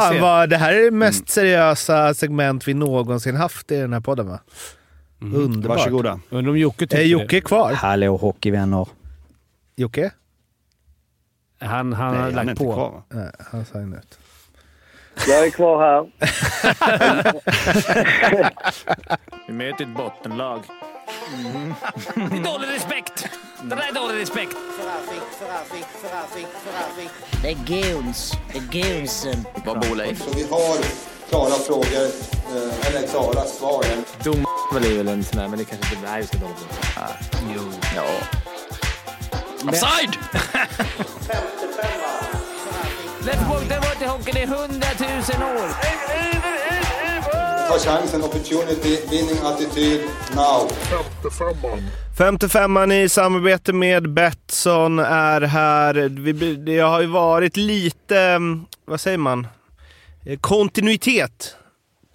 Fan vad, det här är det mest seriösa segment vi någonsin haft i den här podden va? Underbart. Varsågoda. Undrar om Jocke tycker Är Jocke kvar? Hallå hockeyvänner. Jocke? Han, han Nej, har han är lagt inte på. kvar va? Nej, han sa ut. Jag är kvar här. Vi möter ett bottenlag. Det är dålig respekt. Det där är dålig respekt. Det är guns. Det är gunsen. Vad bor Leif? Så vi har klara frågor, eh, eller klara svar. Dom är väl en sån där, men det kanske inte... Vi ska dåligt. Ah, jo. Ja. Offside! Lättpunkten var till hockeyn i hundratusen år. Ta chansen, opportunity, winning attityd, now. 55an i samarbete med Betsson är här. Vi- Det har ju varit lite, mm, vad säger man, eh, kontinuitet.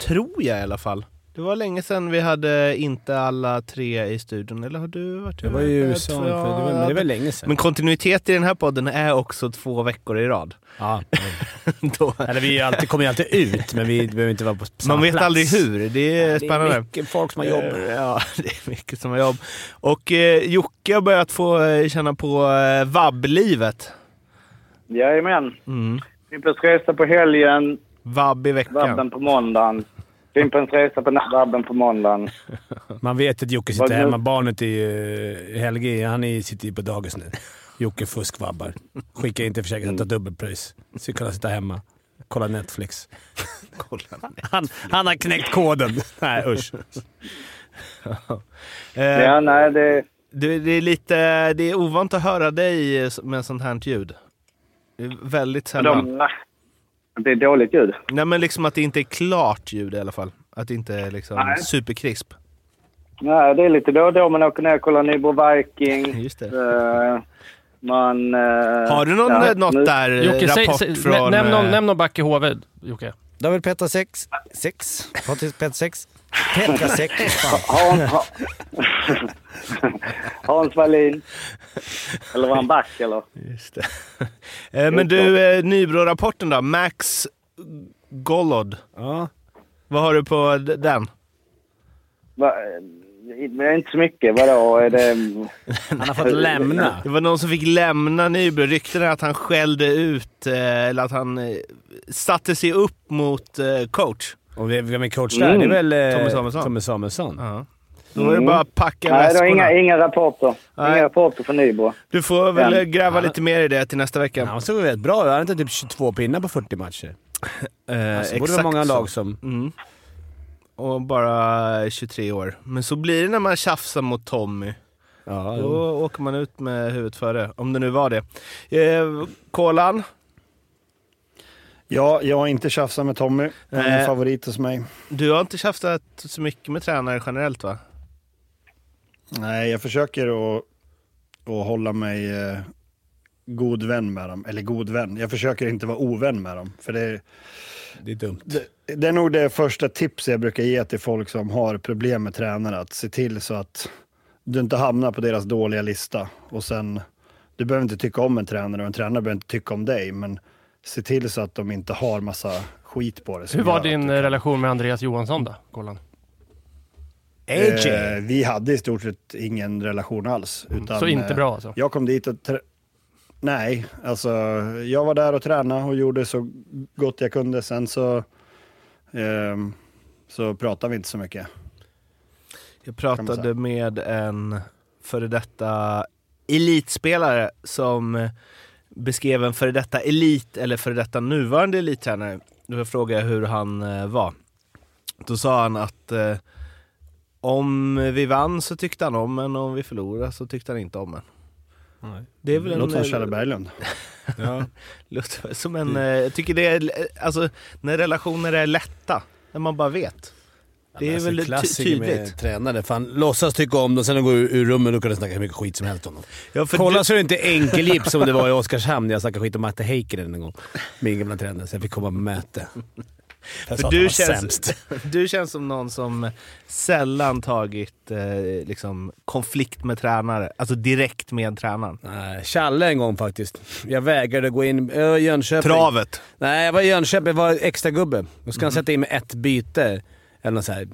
Tror jag i alla fall. Det var länge sedan vi hade inte alla tre i studion, eller har du varit Det var ju USA, för det var, men det var länge sedan. Men kontinuitet i den här podden är också två veckor i rad. ja. Då. Eller vi alltid, kommer ju alltid ut, men vi behöver inte vara på samma Man vet plats. aldrig hur. Det är Det är spännande. mycket folk som har jobb. Eh, Ja, det är mycket som har jobb. Och eh, Jocke har börjat få eh, känna på eh, vab-livet. Jajamän. Mm. Fimpens resa på helgen, Vab i veckan. vabben på måndagen. Fimpens resa på vabben på måndagen. Man vet att Jocke sitter hemma. Barnet är ju... Helge, han är, sitter ju på dagis nu. Jocke fuskvabbar. Skickar in till försäkringen, tar dubbelpris. Så kunna sitta hemma. Kolla Netflix. Han, han har knäckt koden. Nej, usch. Eh, Ja, nej, det... det, det, är lite, det är ovant att höra dig eh, med sånt här ljud. Det är väldigt sällan. De, det är dåligt ljud. Nej, men liksom att det inte är klart ljud i alla fall. Att det inte är liksom Nej. superkrisp. Nej, det är lite då och då man åker ner och kollar Nybro Viking. Just det. Eh, man... eh, Har du någon, ja, något nu- där eh, Jocke, rapport säg, från... Nämn någon, eh, nämn någon back i HV, Jocke. David Petra 6. 6. Patrik Petra 6. Petra 6. Fan. Hans, ha, Hans Wallin. Eller var han back eller? Just det. Eh, Men du, eh, Nybro-rapporten då? Max Gollod. Ja. Vad har du på den? Va, men inte så mycket. Vadå? Är det... Han har fått lämna. Det var någon som fick lämna Nybro. Rykten är att han skällde ut, eh, eller att han eh, satte sig upp mot eh, coach. Och vem är coach där? Det är väl eh, Tommy Samuelsson. Tommy Samuelsson. Ja. Då var det bara att packa Nej, det väskorna. var inga, inga rapporter. Nej. Inga rapporter från Nybro. Du får väl eh, gräva lite mer i det till nästa vecka. Han såg väldigt bra ut. Han hade typ 22 pinnar på 40 matcher. Eh, Alltså, det borde vara många så. lag som... Mm. Och bara 23 år. Men så blir det när man tjafsar mot Tommy. Ja, Då åker man ut med huvudet före, om det nu var det. Eh, Kolan? Ja, jag har inte tjafsat med Tommy. Han är en favorit hos mig. Du har inte tjafsat så mycket med tränare generellt va? Nej, jag försöker att, att hålla mig eh, god vän med dem. Eller god vän. Jag försöker inte vara ovän med dem. För det, det är dumt. det, det är nog det första tipset jag brukar ge till folk som har problem med tränare. Att se till så att du inte hamnar på deras dåliga lista. Och sen, du behöver inte tycka om en tränare och en tränare behöver inte tycka om dig. Men se till så att de inte har massa skit på det. Hur var din eh, kan- relation med Andreas Johansson då, Kolan? AJ! Eh, vi hade i stort sett ingen relation alls. Utan, Så inte eh, bra alltså? Jag kom dit och... trä- Nej, alltså jag var där och tränade och gjorde så gott jag kunde. Sen så, ehm, så pratade vi inte så mycket. Jag pratade med en före detta elitspelare som beskrev en före detta elit, eller före detta nuvarande elittränare. Då frågade jag hur han eh, var. Då sa han att eh, om vi vann så tyckte han om en, och om vi förlorade så tyckte han inte om en. Nej. Det är väl en... låter som eh, Kjelle Berglund. Ja. låter som en... eh, Jag tycker det är... Alltså, när relationer är lätta. När man bara vet. Det är alltså, väl ty- klassiker med tydligt. tränare. Fan, låtsas tycka om dem, sen när de går ur, ur rummet då kan de snacka hur mycket skit som helst om dem. Ja, Kolla du- så är det inte enkelgips som det var i Oskarshamn när jag snackade skit om Matte Heikkinen en gång. Min gamla tränare, så jag fick komma på möte. För du känns, sämst. du känns som någon som sällan tagit eh, liksom, konflikt med tränare, alltså direkt med tränaren. Nej, Challe en gång faktiskt. Jag vägrade gå in. Jag var i Jönköping. Travet. Nej, jag var i Jönköping. Jag var extra gubbe. Då ska han Mhm. sätta in med ett byte eller något så här,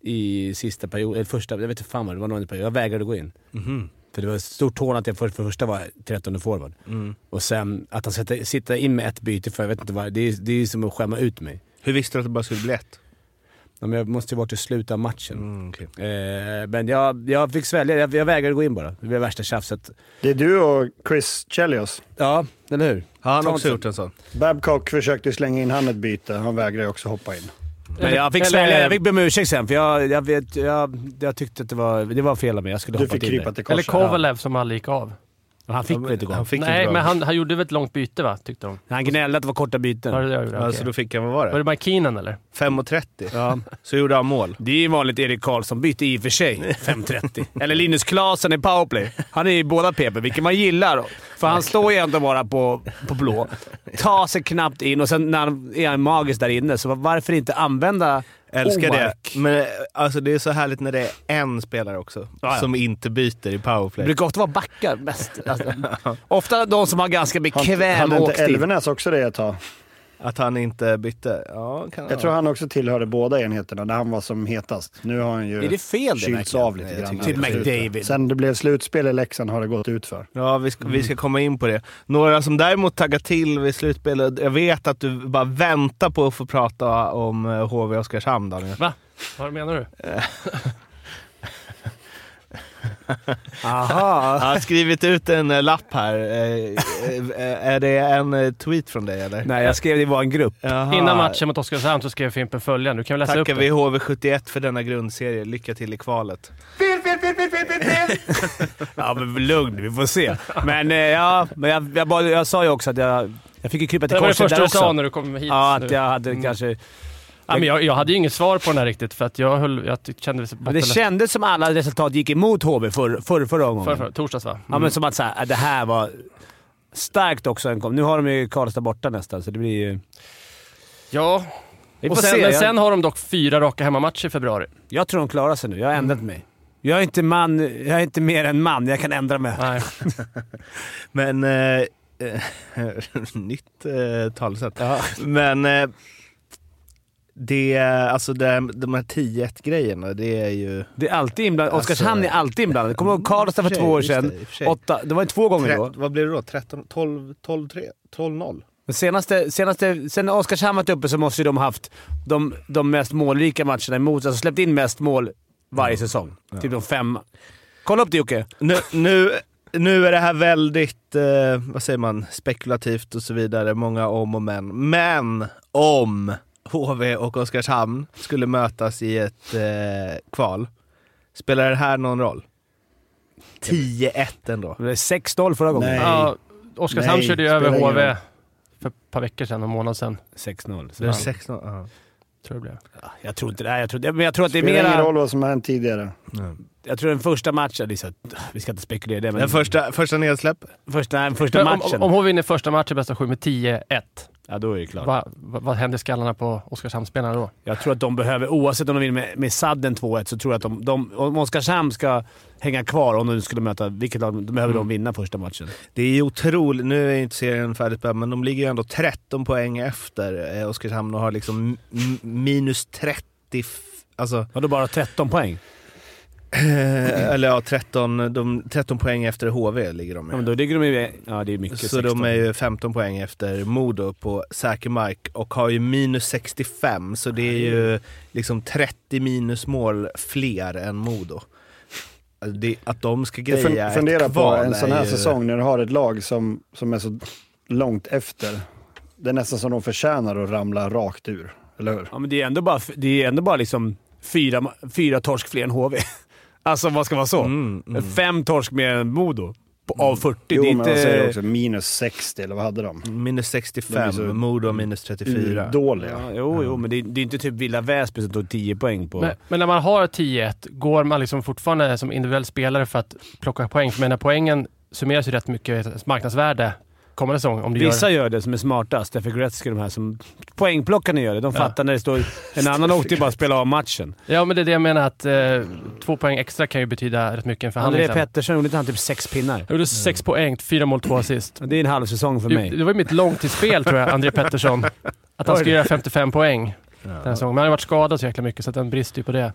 i sista perioden. Eller första, jag vet inte fan vad det var. Någon period. Jag vägrade gå in. Mhm. För det var ett stort hån att jag för, för första var 13 forward. Mm. Och sen att han sätter, sitter in med ett byte för jag vet inte vad. Det är, det är som att skämma ut mig. Hur visste du att det bara skulle bli ett? Ja, men jag måste ju varit i slutet av matchen. Mm, okej. Eh, men jag, jag fick svälja. Jag, jag vägrade gå in bara. Det blev värsta tjafset. Det är du och Chris Chelios. Ja, eller hur? Har han Ta också gjort en sån? Babcock försökte slänga in han ett byte. Han vägrade också hoppa in. Men jag fick Eller- svälja. Jag fick be om ursäkt sen, för jag, jag, vet, jag, jag tyckte att det var, det var fel av mig. Jag skulle Du fick krypa till Eller korset. Kovalev som aldrig gick av. Och han fick väl inte gå? Han Han, fick Nej, inte men han, han gjorde väl ett långt byte va, tyckte de? han gnällde att det var korta byten. Var det det jag gjorde? Ja, Okej. så då fick han, vad var Var det? det McKeenan eller? 5.30. Ja. Så gjorde han mål. Det är ju vanligt Erik Karlsson-byte i och för sig. 5.30. Eller Linus Klasen i powerplay. Han är i båda PP, vilket man gillar. För han står ju ändå bara på, på blå. Tar sig knappt in och sen när han är magisk där inne, så varför inte använda Älskar Omark? det. Men alltså, det är så härligt när det är en spelare också ja. som inte byter i Det powerplay. brukar ofta vara backar mest. Alltså, ofta de som har ganska bekväm Hade inte. Elvenäs också det ett tag? Att han inte bytte? Ja, kan Jag tror han också tillhörde båda enheterna när han var som hetast. Nu har han ju Är det fel kylts av lite grann. Till. McDavid. Sen det blev slutspel i Leksand har det gått ut för. Ja, vi ska, vi ska komma in på det. Några som däremot taggar till vid slutspelet. Jag vet att du bara väntar på att få prata om eh, HV Oskarshamn, Daniel. Va? Vad menar du? Aha. Jag har skrivit ut en eh, lapp här. Eh, eh, Är det en tweet från dig eller? Nej, jag skrev det var en grupp. Jaha. Innan matchen mot Oskarshamn så skrev Fimpen följande. Du kan väl läsa Tackar upp vi det? HV71 för denna grundserie. Lycka till i kvalet. Ja, men lugn. Vi får se. Men ja, men jag, jag, bara, jag sa ju också att jag, jag fick ju krypa till Det var det korset första där du också. sa när du kom hit. Ja, nu. att jag hade Mm. kanske... Ja, men jag, jag hade ju inget svar på den här riktigt, för att jag, höll, jag kände Men det kändes som alla resultat gick emot HV för, för, förra gången. För, för, torsdags va? Ja, men som att så här, det här var starkt också. En kom. Nu har de ju Karlstad borta nästan, så det blir ju... Ja, och sen, se. men Jag, sen har de dock fyra raka hemmamatcher i februari. jag tror de klarar sig nu. Jag har ändrat mig. Jag är inte man. Jag är inte mer än man. Jag kan ändra mig. Nej. Men... Eh, nytt eh, talesätt. Men... Eh, det, alltså det, de här 10-1 grejerna, det är ju... Det är alltid inblandat. Alltså- Oskarshamn är alltid inblandat. Kommer du ihåg Karlstad för två år sedan? det. Åtta, det var ju två gånger då. Tre, vad blir det då? 13, 12, 12, 3, 12-0? Men senaste, senaste, sen Oskarshamn varit uppe så måste ju de haft de, de mest målrika matcherna emot Alltså släppt in mest mål varje säsong. Typ de fem. Kolla upp det Jocke. Nu, nu, nu är det här väldigt, eh, vad säger man, spekulativt och så vidare. Många om och men. Men om HV och Oskarshamn skulle mötas i ett eh, kval, spelar det här någon roll? 10-1 ändå. Det var 6-0 förra gången. Nej. Ja, Oskarshamn Nej, körde ju över ingen HV roll. för ett par veckor sedan, en månad sedan. 6-0. Så Det är ja. 6-0. Ja. Tror jag blev. Jag tror inte det. Jag tror, men jag tror att det är Spelar ingen mera... roll vad som har hänt tidigare. Jag tror den första matchen... Det är så, att- vi ska inte spekulera i det, men... Den första, första nedsläpp? första, nej, första Men om, matchen. om HV vinner första matchen bästa sju med 10-1, ja, då är det klart. vad va, vad händer skallarna på Oskarshamnsspelarna då? Jag tror att de behöver, oavsett om de vinner med, med sadden 2-1, så tror jag att de, de, om Oskarshamn ska hänga kvar, om de skulle möta vilket lag, då behöver de vinna första matchen. Det är otroligt. Nu är inte serien färdigt men de ligger ju ändå 13 poäng efter eh, Oskarshamn och har liksom minus 30... f- Alltså, Ja, då bara 13 poäng. Eh, eller ja, 13, de, 13 poäng efter HV ligger de Ja, men då ligger de ju... Ja, det är mycket. Så 16. de är ju 15 poäng efter Modo på säker mark och har ju minus 65, så det är ju liksom 30 minusmål fler än Modo. Alltså det, att de ska Jag greja fun- funderar ett på kval en sån är här ju- säsong när du har ett lag som, som är så långt efter. Det är nästan som de förtjänar att ramla rakt ur, eller hur? Ja, men det är ändå bara, det är ändå bara liksom fyra, fyra torsk fler än HV. Alltså, vad ska vara så? Mm, mm. Fem torsk mer än Modo. På, av 40. Jo, det är men vad säger inte... också? Minus 60, eller vad hade de? Minus De är 65, så Modo minus 34. Dåliga. Ja, jo, jo, men det är, det är inte typ Villa Väsby som tog 10 poäng på... Men, men när man har 10-1, går man liksom fortfarande som individuell spelare för att plocka poäng? För menar, poängen summeras ju rätt mycket marknadsvärde kommande säsong. Om du Vissa gör gör det som är smartast. Stefan Gretzky de här som... Poängplockarna gör det. De fattar när det står... En annan åkte ju bara spela av matchen. Ja, men det är det jag menar att eh, två poäng extra kan ju betyda rätt mycket i en förhandling André. Pettersson gjorde inte han typ sex pinnar? Jag gjorde sex poäng, fyra mål, två assist. Det är en halv säsong för Det, mig. det var ju mitt långtidsspel tror jag, André Pettersson. Att han skulle göra 55 poäng den säsongen. Men han har varit skadad så jäkla mycket så att den brister ju på det.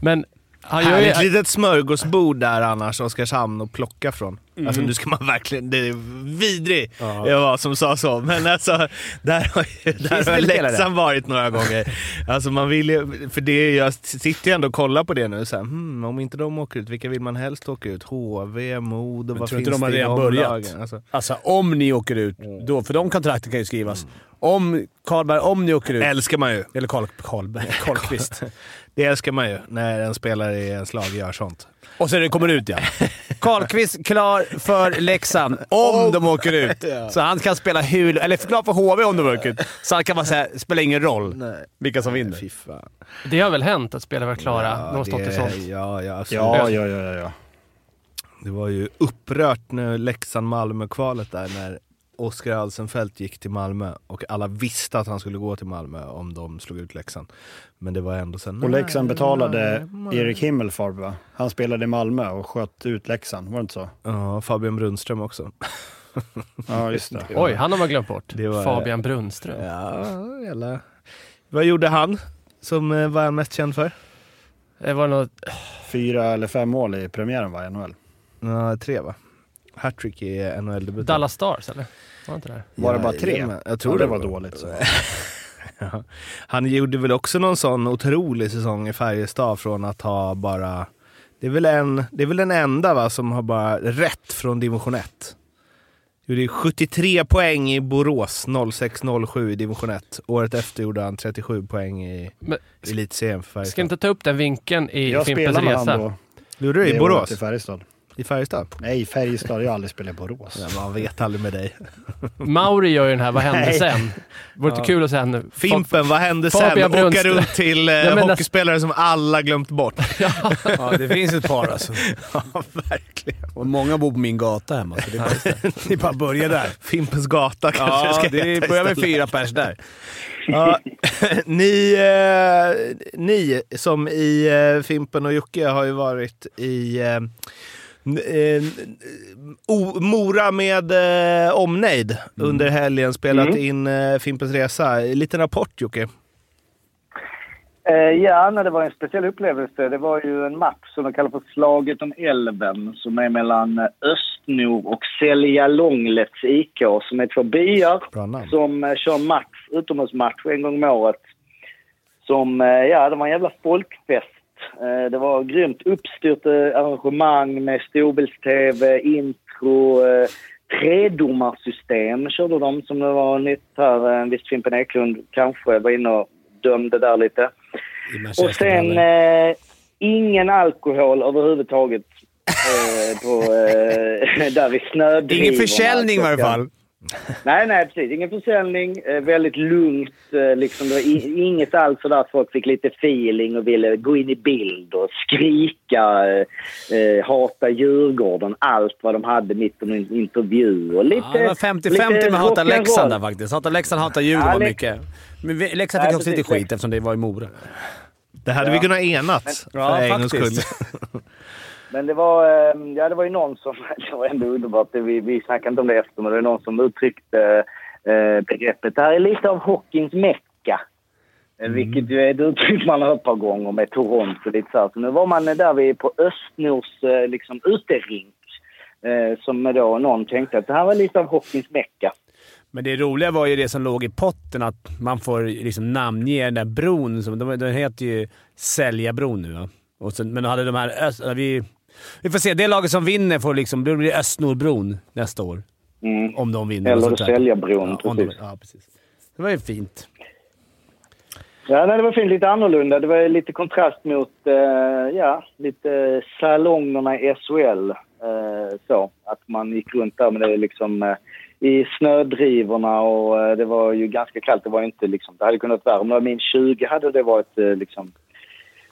Men han gör ju... Härligt litet smörgåsbord där annars, Oskarshamn, att plocka från. Alltså nu ska man verkligen... Det är vidrig Ja. jag var som sa så, men alltså där har, ju, där har. Leksand varit några gånger. Alltså man vill ju, för det, jag sitter ju ändå och kollar på det nu. Så här, hmm, om inte de åker ut, vilka vill man helst åka ut? HV, Modo, vad tror finns inte de har det i redan börjat? Alltså, Alltså om ni åker ut, då, för de kontrakten kan ju skrivas. Om Karlberg, om ni åker ut... älskar man ju. Eller Karl, Karlberg, Karlqvist. Det älskar man ju, när en spelare i ens lag gör sånt. Och så det kommer ut ja. Karlqvist klar för Leksand om de åker ut. Så han kan spela hur... Eller klar för HV om de åker ut. Så han kan bara säga spelar ingen roll Nej. vilka som vinner. Fy fan. Det har väl hänt att spelare var klara? de har stått i sånt. Ja, ja, absolut. Ja, ja, ja, ja. Det var ju upprört när Leksand-Malmö-kvalet där när Oskar Alsenfelt gick till Malmö och alla visste att han skulle gå till Malmö om de slog ut Leksand. Men det var ändå sen. Och Leksand betalade Erik Himmelfarb va? Han spelade i Malmö och sköt ut Leksand, var det inte så? Ja, Fabian Brunström också. Ja, just det. Oj, han har man glömt bort. Det var- Fabian Brunström. Ja, jävla... Vad gjorde han? Som eh, var han mest känd för? Det var något... Fyra eller fem mål i premiären va, i NHL? Ja, tre va? Hattrick i NHL-debuten. Dallas Stars, eller? Var det inte det? Var det bara tre? jajamän. Jag tror ja, det det var dåligt. Så. Ja. Han gjorde väl också någon sån otrolig säsong i Färjestad från att ha bara... Det är väl, en, det är väl den enda va, som har bara rätt från division 1. Gjorde 73 poäng i Borås 06-07 i division 1. Året efter gjorde han 37 poäng i elitserien för ska Färjestad. inte ta upp den vinkeln i Jag Fimpens spelade med Resa? han då. Gjorde du det i Borås? I Färjestad. I Färjestad? Nej, Färjestad. Jag har aldrig spelat i Borås. Ja, man vet aldrig med dig. Mauri gör ju den här Vad hände Nej. sen? Vore inte Ja. kul att sen... Fimpen, vad hände sen? Fabian Åka Brunström. runt till eh, Ja, hockeyspelare som alla glömt bort. Ja, det finns ett par alltså. ja, verkligen. Och många bor på min gata hemma, så det är bara, det är bara att börja där. Fimpens gata kanske Ja, ska det heta börjar med fyra pers där. Ja, ni, eh, ni som i eh, Fimpen och Jocke har ju varit i eh, eh, o, Mora med eh, omnejd under helgen. Spelat Mm. in eh, Fimpens Resa. Liten rapport Jocke. Eh, ja, nej, det var en speciell upplevelse. Det var ju en match som de kallar för Slaget om älven som är mellan eh, Östnor och Sälja Långlets IK som är två byar som eh, kör match, utomhusmatch en gång om året. Som, ja, det var en jävla folkfest. Eh, det var grymt uppstyrt eh, arrangemang med storbilds-tv, intro, eh, tredomarsystem körde de som det var nytt här. Eh, Visst Fimpen Eklund kanske var inne och dömde där lite. Och sen eh, ingen alkohol överhuvudtaget eh, på, eh, där i snödrivorna. Ingen försäljning i varje fall. Nej, nej, precis. Ingen försäljning. Eh, väldigt lugnt. Eh, liksom, det var i, inget alls sådär att folk fick lite feeling och ville gå in i bild och skrika, eh, eh, hata Djurgården, allt vad de hade mitt under en intervju. Och lite, Ja, det var 50-50 lite med Hata. Leksand där faktiskt. Hata Leksand hatar Djurgården Ja, Lex- mycket. Men vi- Leksand Ja, fick också lite skit eftersom det var i Mora. Det hade vi kunnat enats Ja, för en gångs faktiskt. skull. Men det var, eh, ja, det var ju någon som, det var ändå underbart, vi, vi snackade inte om det efter, men det var någon som uttryckte eh, begreppet, det här är lite av hockeyns mecka. Mm. Vilket ju är ett uttryck man har hört ett par gånger med Toronto och lite så här. Så nu var man där vi på Östnors eh, liksom uterink. Eh, som då någon tänkte att det här var lite av hockeyns mecka. Men det roliga var ju det som låg i potten, att man får liksom namnge den där bron. Som, den heter ju Säljabron nu. va? Och sen, men då hade de här... Öst, vi, vi får se. Det laget som vinner får liksom... Då blir det Östnordbron nästa år. Mm. Om de vinner. Eller. Säljabron, ja, om de, precis. ja, precis. Det var ju fint. Ja, nej, det var fint. Lite annorlunda. Det var lite kontrast mot eh, ja, lite salongerna i SHL. Eh, så, att man gick runt där med det liksom eh, i snödrivorna och eh, det var ju ganska kallt. Det var inte liksom, det hade kunnat vara, om det var min 20 hade det varit eh, liksom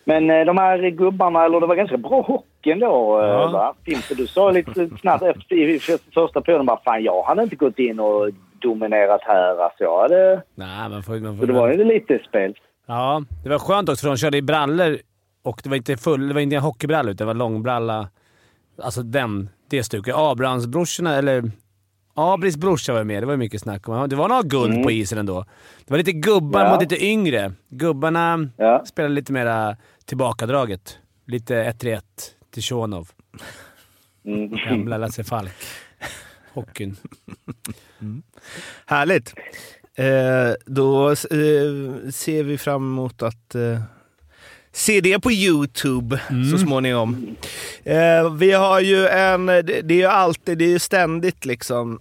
Men eh, de här gubbarna, eller det var ganska bra hockey ändå. Ja. Ja. Va? Du sa lite snabbt efter i för- första perioden bara fan jag hade inte gått in och dominerat här. Alltså jag hade... Nej, man får, man Så får, det var ju lite spel. Ja, det var skönt också för de körde i brallor och det var inte full, det var inte en hockeybralla utan det var långbralla. Alltså den, det stuket. Abrahamsbrorsorna, eller Abris brorsa var med. Det var mycket snack om. Det var några guld Mm. på isen ändå. Det var lite gubbar Ja. mot lite yngre. Gubbarna Ja. spelade lite mera tillbakadraget. Lite 1-3-1 till Shonov. Mm. Gamla Lasse Falk. Hockeyn. Härligt. Eh, då eh, ser vi fram emot att eh, se det på Youtube så småningom. Eh, vi har ju en, det, det är ju alltid, det är ju ständigt liksom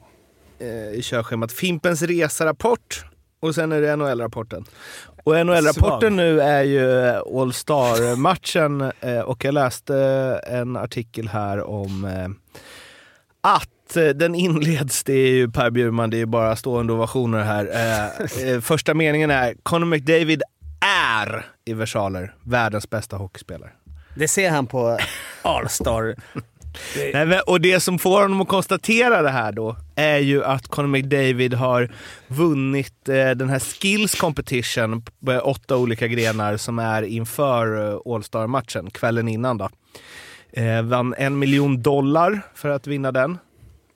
eh, i körschemat, Fimpens resarapport och sen är det NHL-rapporten. Och NHL-rapporten nu är ju All Star-matchen eh, och jag läste en artikel här om eh, att den inleds, det är ju Per Bjurman, det är ju bara stående ovationer här. Eh, eh, första meningen är Conor McDavid är i versaler världens bästa hockeyspelare. Det ser han på All-star. Nej, och det som får honom att konstatera det här då är ju att Conor McDavid har vunnit eh, den här skills competition på åtta olika grenar som är inför eh, All Star-matchen kvällen innan. Då. Eh, vann en miljon dollar för att vinna den.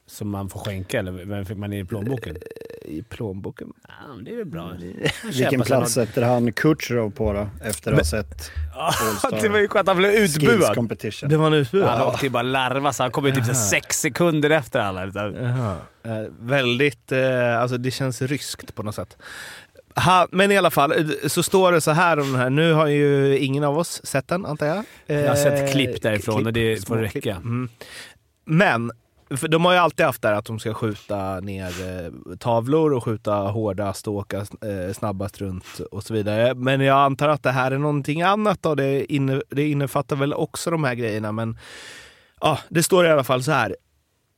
Som man får skänka, eller vem fick man i plånboken? I plånboken? Ja, det är väl bra. Vilken plats sätter han Kutjerov på då, efter att ha sett All-Star det var ju skönt att han blev utbuad. Competition? Det var en utbuad? Han åkte ju bara larva så han kom ju typ sex sekunder efter alla. Eh, väldigt, eh, alltså det känns ryskt på något sätt. Ha, men i alla fall, eh, så står det så här om den här. Nu har ju ingen av oss sett den, antar jag. Jag har sett Eh, klipp därifrån och det får räcka. Mm. Men, för de har ju alltid haft det att de ska skjuta ner eh, tavlor och skjuta hårdast och åka eh, snabbast runt och så vidare. Men jag antar att det här är någonting annat. Då. Det, inne, det innefattar väl också de här grejerna, men ja, det står i alla fall så här.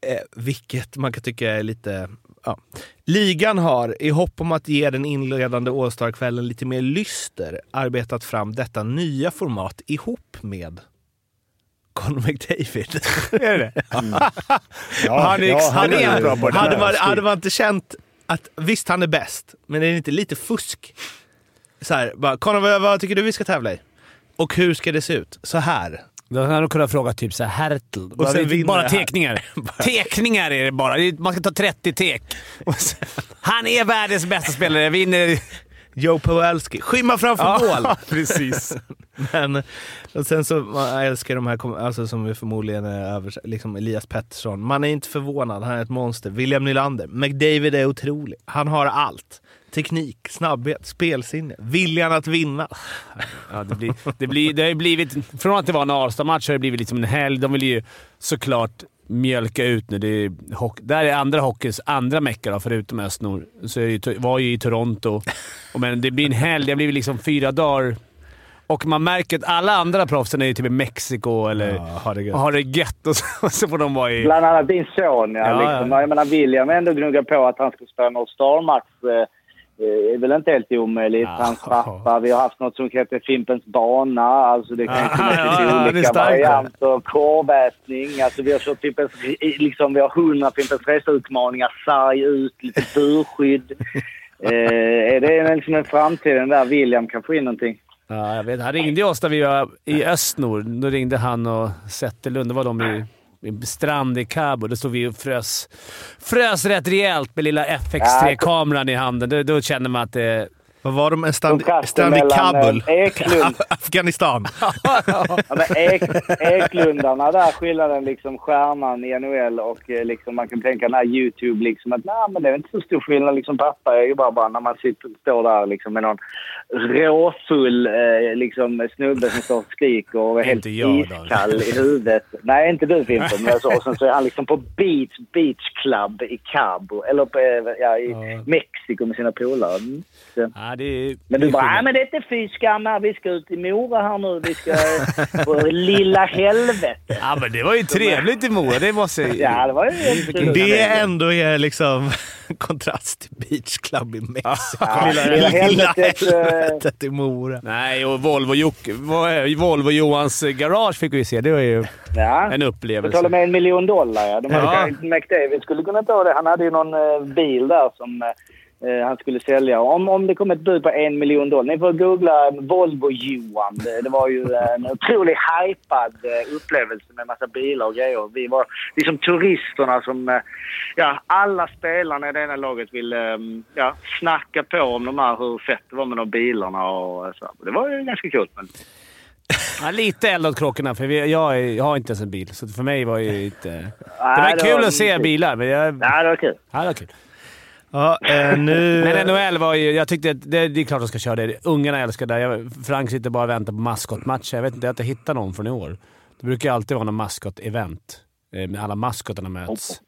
Eh, vilket man kan tycka är lite... Ja. Ligan har, i hopp om att ge den inledande All-Star-kvällen lite mer lyster, arbetat fram detta nya format ihop med Conor McDavid. är det Ja, han är, ja, han han är bra på det hade, man, hade man inte känt att visst, han är bäst, men är det inte lite fusk? Så här, bara, Conor, vad, vad tycker du vi ska tävla i? Och hur ska det se ut? Så här. Då hade de kunnat fråga typ så här Hertel. Bara, sen bara det tekningar. tekningar är det bara. Det Man ska ta 30 tek. Och sen- Han är världens bästa spelare. Vinner... Joe Pawelski. Skymma framför mål! precis. Men och sen så, man älskar de här, alltså som vi förmodligen är över, liksom Elias Pettersson. Man är inte förvånad, han är ett monster. William Nylander. McDavid är otrolig. Han har allt. Teknik, snabbhet, spelsinne, viljan att vinna. Ja, det, blir, det, blir, det har blivit... Från att det var en Arlstad-match har det blivit liksom en helg. De vill ju såklart mjölka ut nu. Det är där är andra hockeyns andra mecka då, förutom Östnord. Så ju, var ju i Toronto. Och men det blir en helg. Det blir liksom fyra dagar. Och man märker att alla andra proffsen är ju typ i Mexiko eller Ja, ha det gött. har det gött och så, och så får de vara i... Bland annat din son, ja. Ja, liksom. ja. Jag menar, William ändå gnuggar på att han ska spela en All-Star-match. Eh, är väl inte helt omöjligt. Ja. Hans pappa. Vi har haft något som heter Fimpens bana. Alltså det kan Ja, finnas ja, lite ja, det olika varianter. Korvätning. Alltså vi har kört Fimpens, liksom, vi har hundra Fimpens Resa-utmaningar. Sarg ut, lite burskydd. eh, är det liksom en framtiden där William kan få in någonting? Ja, jag vet. Han ringde oss när vi var i Östnord. Då ringde han och Zetterlund. Då var de i strand i Cabo. Då stod vi och frös, frös rätt rejält med lilla FX3-kameran i handen. Då, då kände man att det... Vad var de? En stand, strand i Kabul? Eklund. Afghanistan. Ja, men Ek, Eklundarna där, skillnaden liksom stjärnan i NHL och eh, liksom man kan tänka den här YouTube liksom att nej men det är inte så stor skillnad liksom pappa är ju bara, bara när man sitter, står där liksom med någon råfull eh, liksom snubbe som står och skriker och är helt jag, då. iskall i huvudet. Nej inte du Fimpen men så, och sen så är han liksom på beach, beach club i Cabo eller på, eh, ja, i Ja. Mexiko med sina polare. Ja, det är, Men det du är bara, nej men det är inte fy skam. Vi ska ut i Mora här nu. Vi ska på lilla helvete. Ja, men det var ju trevligt i Mora. Det måste jag... Ja, det var ju. Det ändå är liksom kontrast till Beach Club i Mexiko. Lilla- lilla helvetet, eh, helvetet i Mora. Nej, och Volvo, Jocke, Volvo Johans garage fick vi se. Det var ju Ja. en upplevelse. Betala med en miljon dollar ja. De Ja. hade, McDavid skulle kunna ta det. Han hade ju någon eh, bil där som eh, han skulle sälja. Om, om det kom ett bud på en miljon dollar. Ni får googla Volvo-Johan. Det, det var ju en otroligt hypad eh, upplevelse med massa bilar och grejer. Vi var liksom turisterna som... Eh, ja, alla spelarna i det ena laget ville eh, ja, snacka på om de här, hur fett det var med de bilarna och så. Det var ju ganska kul. Men... Ja, lite eld åt kråkorna, för jag, jag har inte ens en bil. Så för mig var det ju inte... Det var Nej, kul att se bilar, men jag... Ja, det var kul. Ja, det var kul. Ja, eh, nu... Men NHL var ju... Jag tyckte att det, det är klart de ska köra det. Ungarna älskar det. Jag, Frank sitter bara och väntar på maskotmatcher. Jag vet inte, jag har inte hittat någon från i år. Det brukar alltid vara någon maskot-event. eh, Med alla maskotarna möts.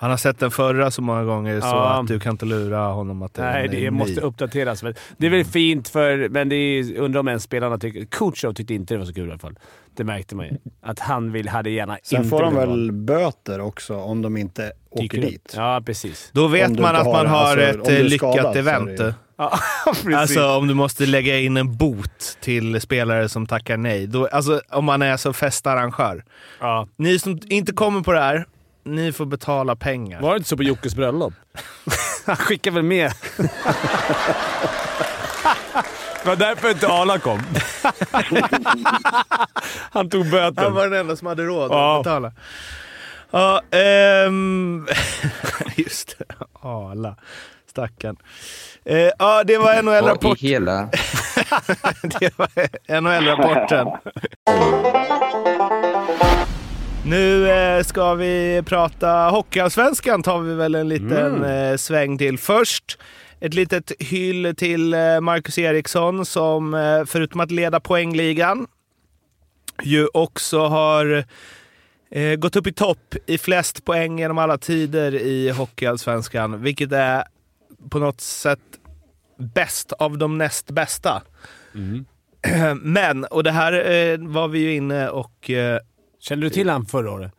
Han har sett den förra så många gånger så Ja. att du kan inte lura honom att den Nej, är det ny. måste uppdateras. Men det är väl fint, för, men det är, undrar om ens spelarna tycker... Kutjerov tyckte inte det var så kul i alla fall. Det märkte man ju. Att han vill, hade gärna Sen inte får de väl böter också om de inte åker upp. dit. Ja, precis. Då vet man att man har Alltså, ett är eh, lyckat skadad är event. Ja. Alltså om du måste lägga in en bot till spelare som tackar nej. Då, alltså om man är så festarrangör. ja. Ni som inte kommer på det här, ni får betala pengar. Var det inte så på Jockes bröllop? Han skickade väl med. Det var därför inte Arla kom. Han tog böten. Han var den enda som hade råd Ja. att betala. Ja, ehm, just det. Arla. Stackarn. Eh, ja, det var NHL-rapport. hela... det var NHL-rapporten. Nu eh, ska vi prata Hockeyallsvenskan, tar vi väl en liten Mm. eh, sväng till. Först ett litet hyll till eh, Marcus Eriksson som eh, förutom att leda poängligan ju också har eh, gått upp i topp i flest poäng genom alla tider i Hockeyallsvenskan, vilket är på något sätt bäst av de näst bästa. Men, och det här eh, var vi ju inne och... Kände du till han förra året?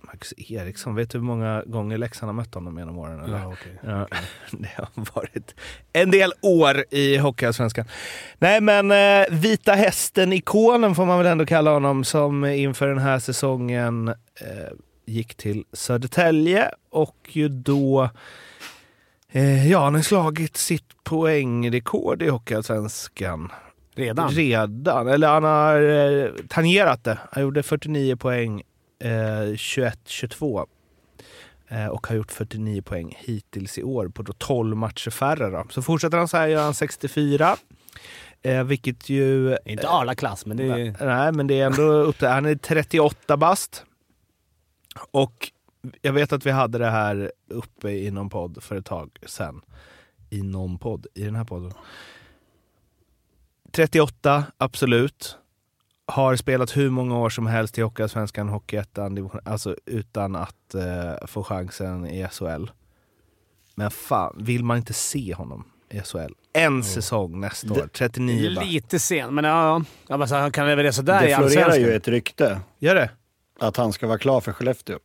Marcus Eriksson, vet du hur många gånger Leksand har mött honom genom åren? Eller? Ja, okej. Ja, det har varit en del år i Hockeyallsvenskan. Nej, men eh, Vita Hästen-ikonen får man väl ändå kalla honom, som inför den här säsongen eh, gick till Södertälje och ju då... Eh, ja, han har slagit sitt poängrekord i Hockeyallsvenskan. Redan? Redan. Eller han har eh, tangerat det. Han gjorde 49 poäng eh, 21-22. Eh, och har gjort 49 poäng hittills i år på då 12 matcher färre. Då. Så fortsätter han så här gör han 64. Eh, vilket ju... Inte Arla-klass, men det är... Nej, men det är ändå upp där. Han är 38 bast. Och jag vet att vi hade det här uppe i någon podd för ett tag sedan. I någon podd, i den här podden. 38, absolut. Har spelat hur många år som helst i Hockeyallsvenskan, Hockeyettan, alltså utan att eh, få chansen i SHL. Men fan, vill man inte se honom i SHL? En säsong nästa år, 39 bara. Lite sen, men ja. ja men så han kan leverera sådär i Det florerar Allsvenskan. ju ett rykte Gör det? att han ska vara klar för Skellefteå.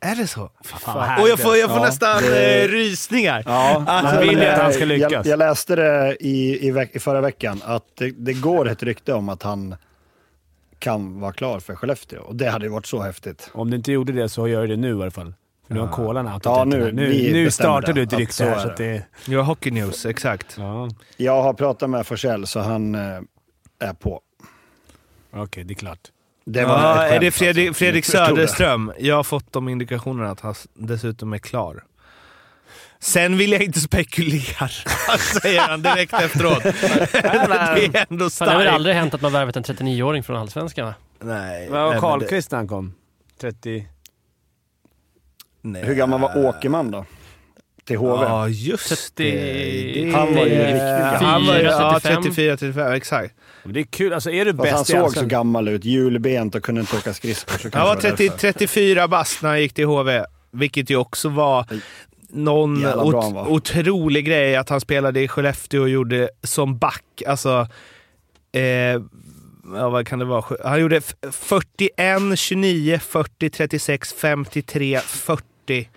Är det så? Fan, och jag får, jag får Ja, nästan det- eh, rysningar. Ja, Alltså, nej, vill jag att han eh, ska lyckas. Jag, jag läste det i, i, i förra veckan, att det, det går ett rykte om att han kan vara klar för Skellefteå. Och det hade ju varit så häftigt. Om du inte gjorde det så gör du det nu i alla fall. För nu har kolan outat Ja, nu- nu, nu startar du ett rykte så här. är Så att det, Ja, Hockey News, exakt. ja, Jag har pratat med Forsell så han eh, är på. okej, det är klart. Det var Ja, ett är det skämt, Fredrik, alltså. Fredrik. Söderström? Jag har fått de indikationerna att han dessutom är klar. Sen vill jag inte spekulera, säger han direkt efteråt. det är ändå Fan, det har väl starkt. aldrig hänt att man värvat en 39-åring från Allsvenskan? Nej. Vad var Karlqvist när han kom? 30... det- nej. Hur gammal var Åkerman då? Till HV? Ja, just det. 30 det. Han var ju riktigt gammal. Han ja, 35. 34, 35, exakt. Men det är kul. Alltså är du han bäst i såg så gammal ut, hjulbent och kunde inte åka skridskor. Han var det 30, därför. 34 bast när han gick till HV, vilket ju också var någon han ot- var. otrolig grej att han spelade i Skellefteå och gjorde som back. Alltså, eh, ja, vad kan det vara? Han gjorde f- 41, 29, 40, 36, 53, 40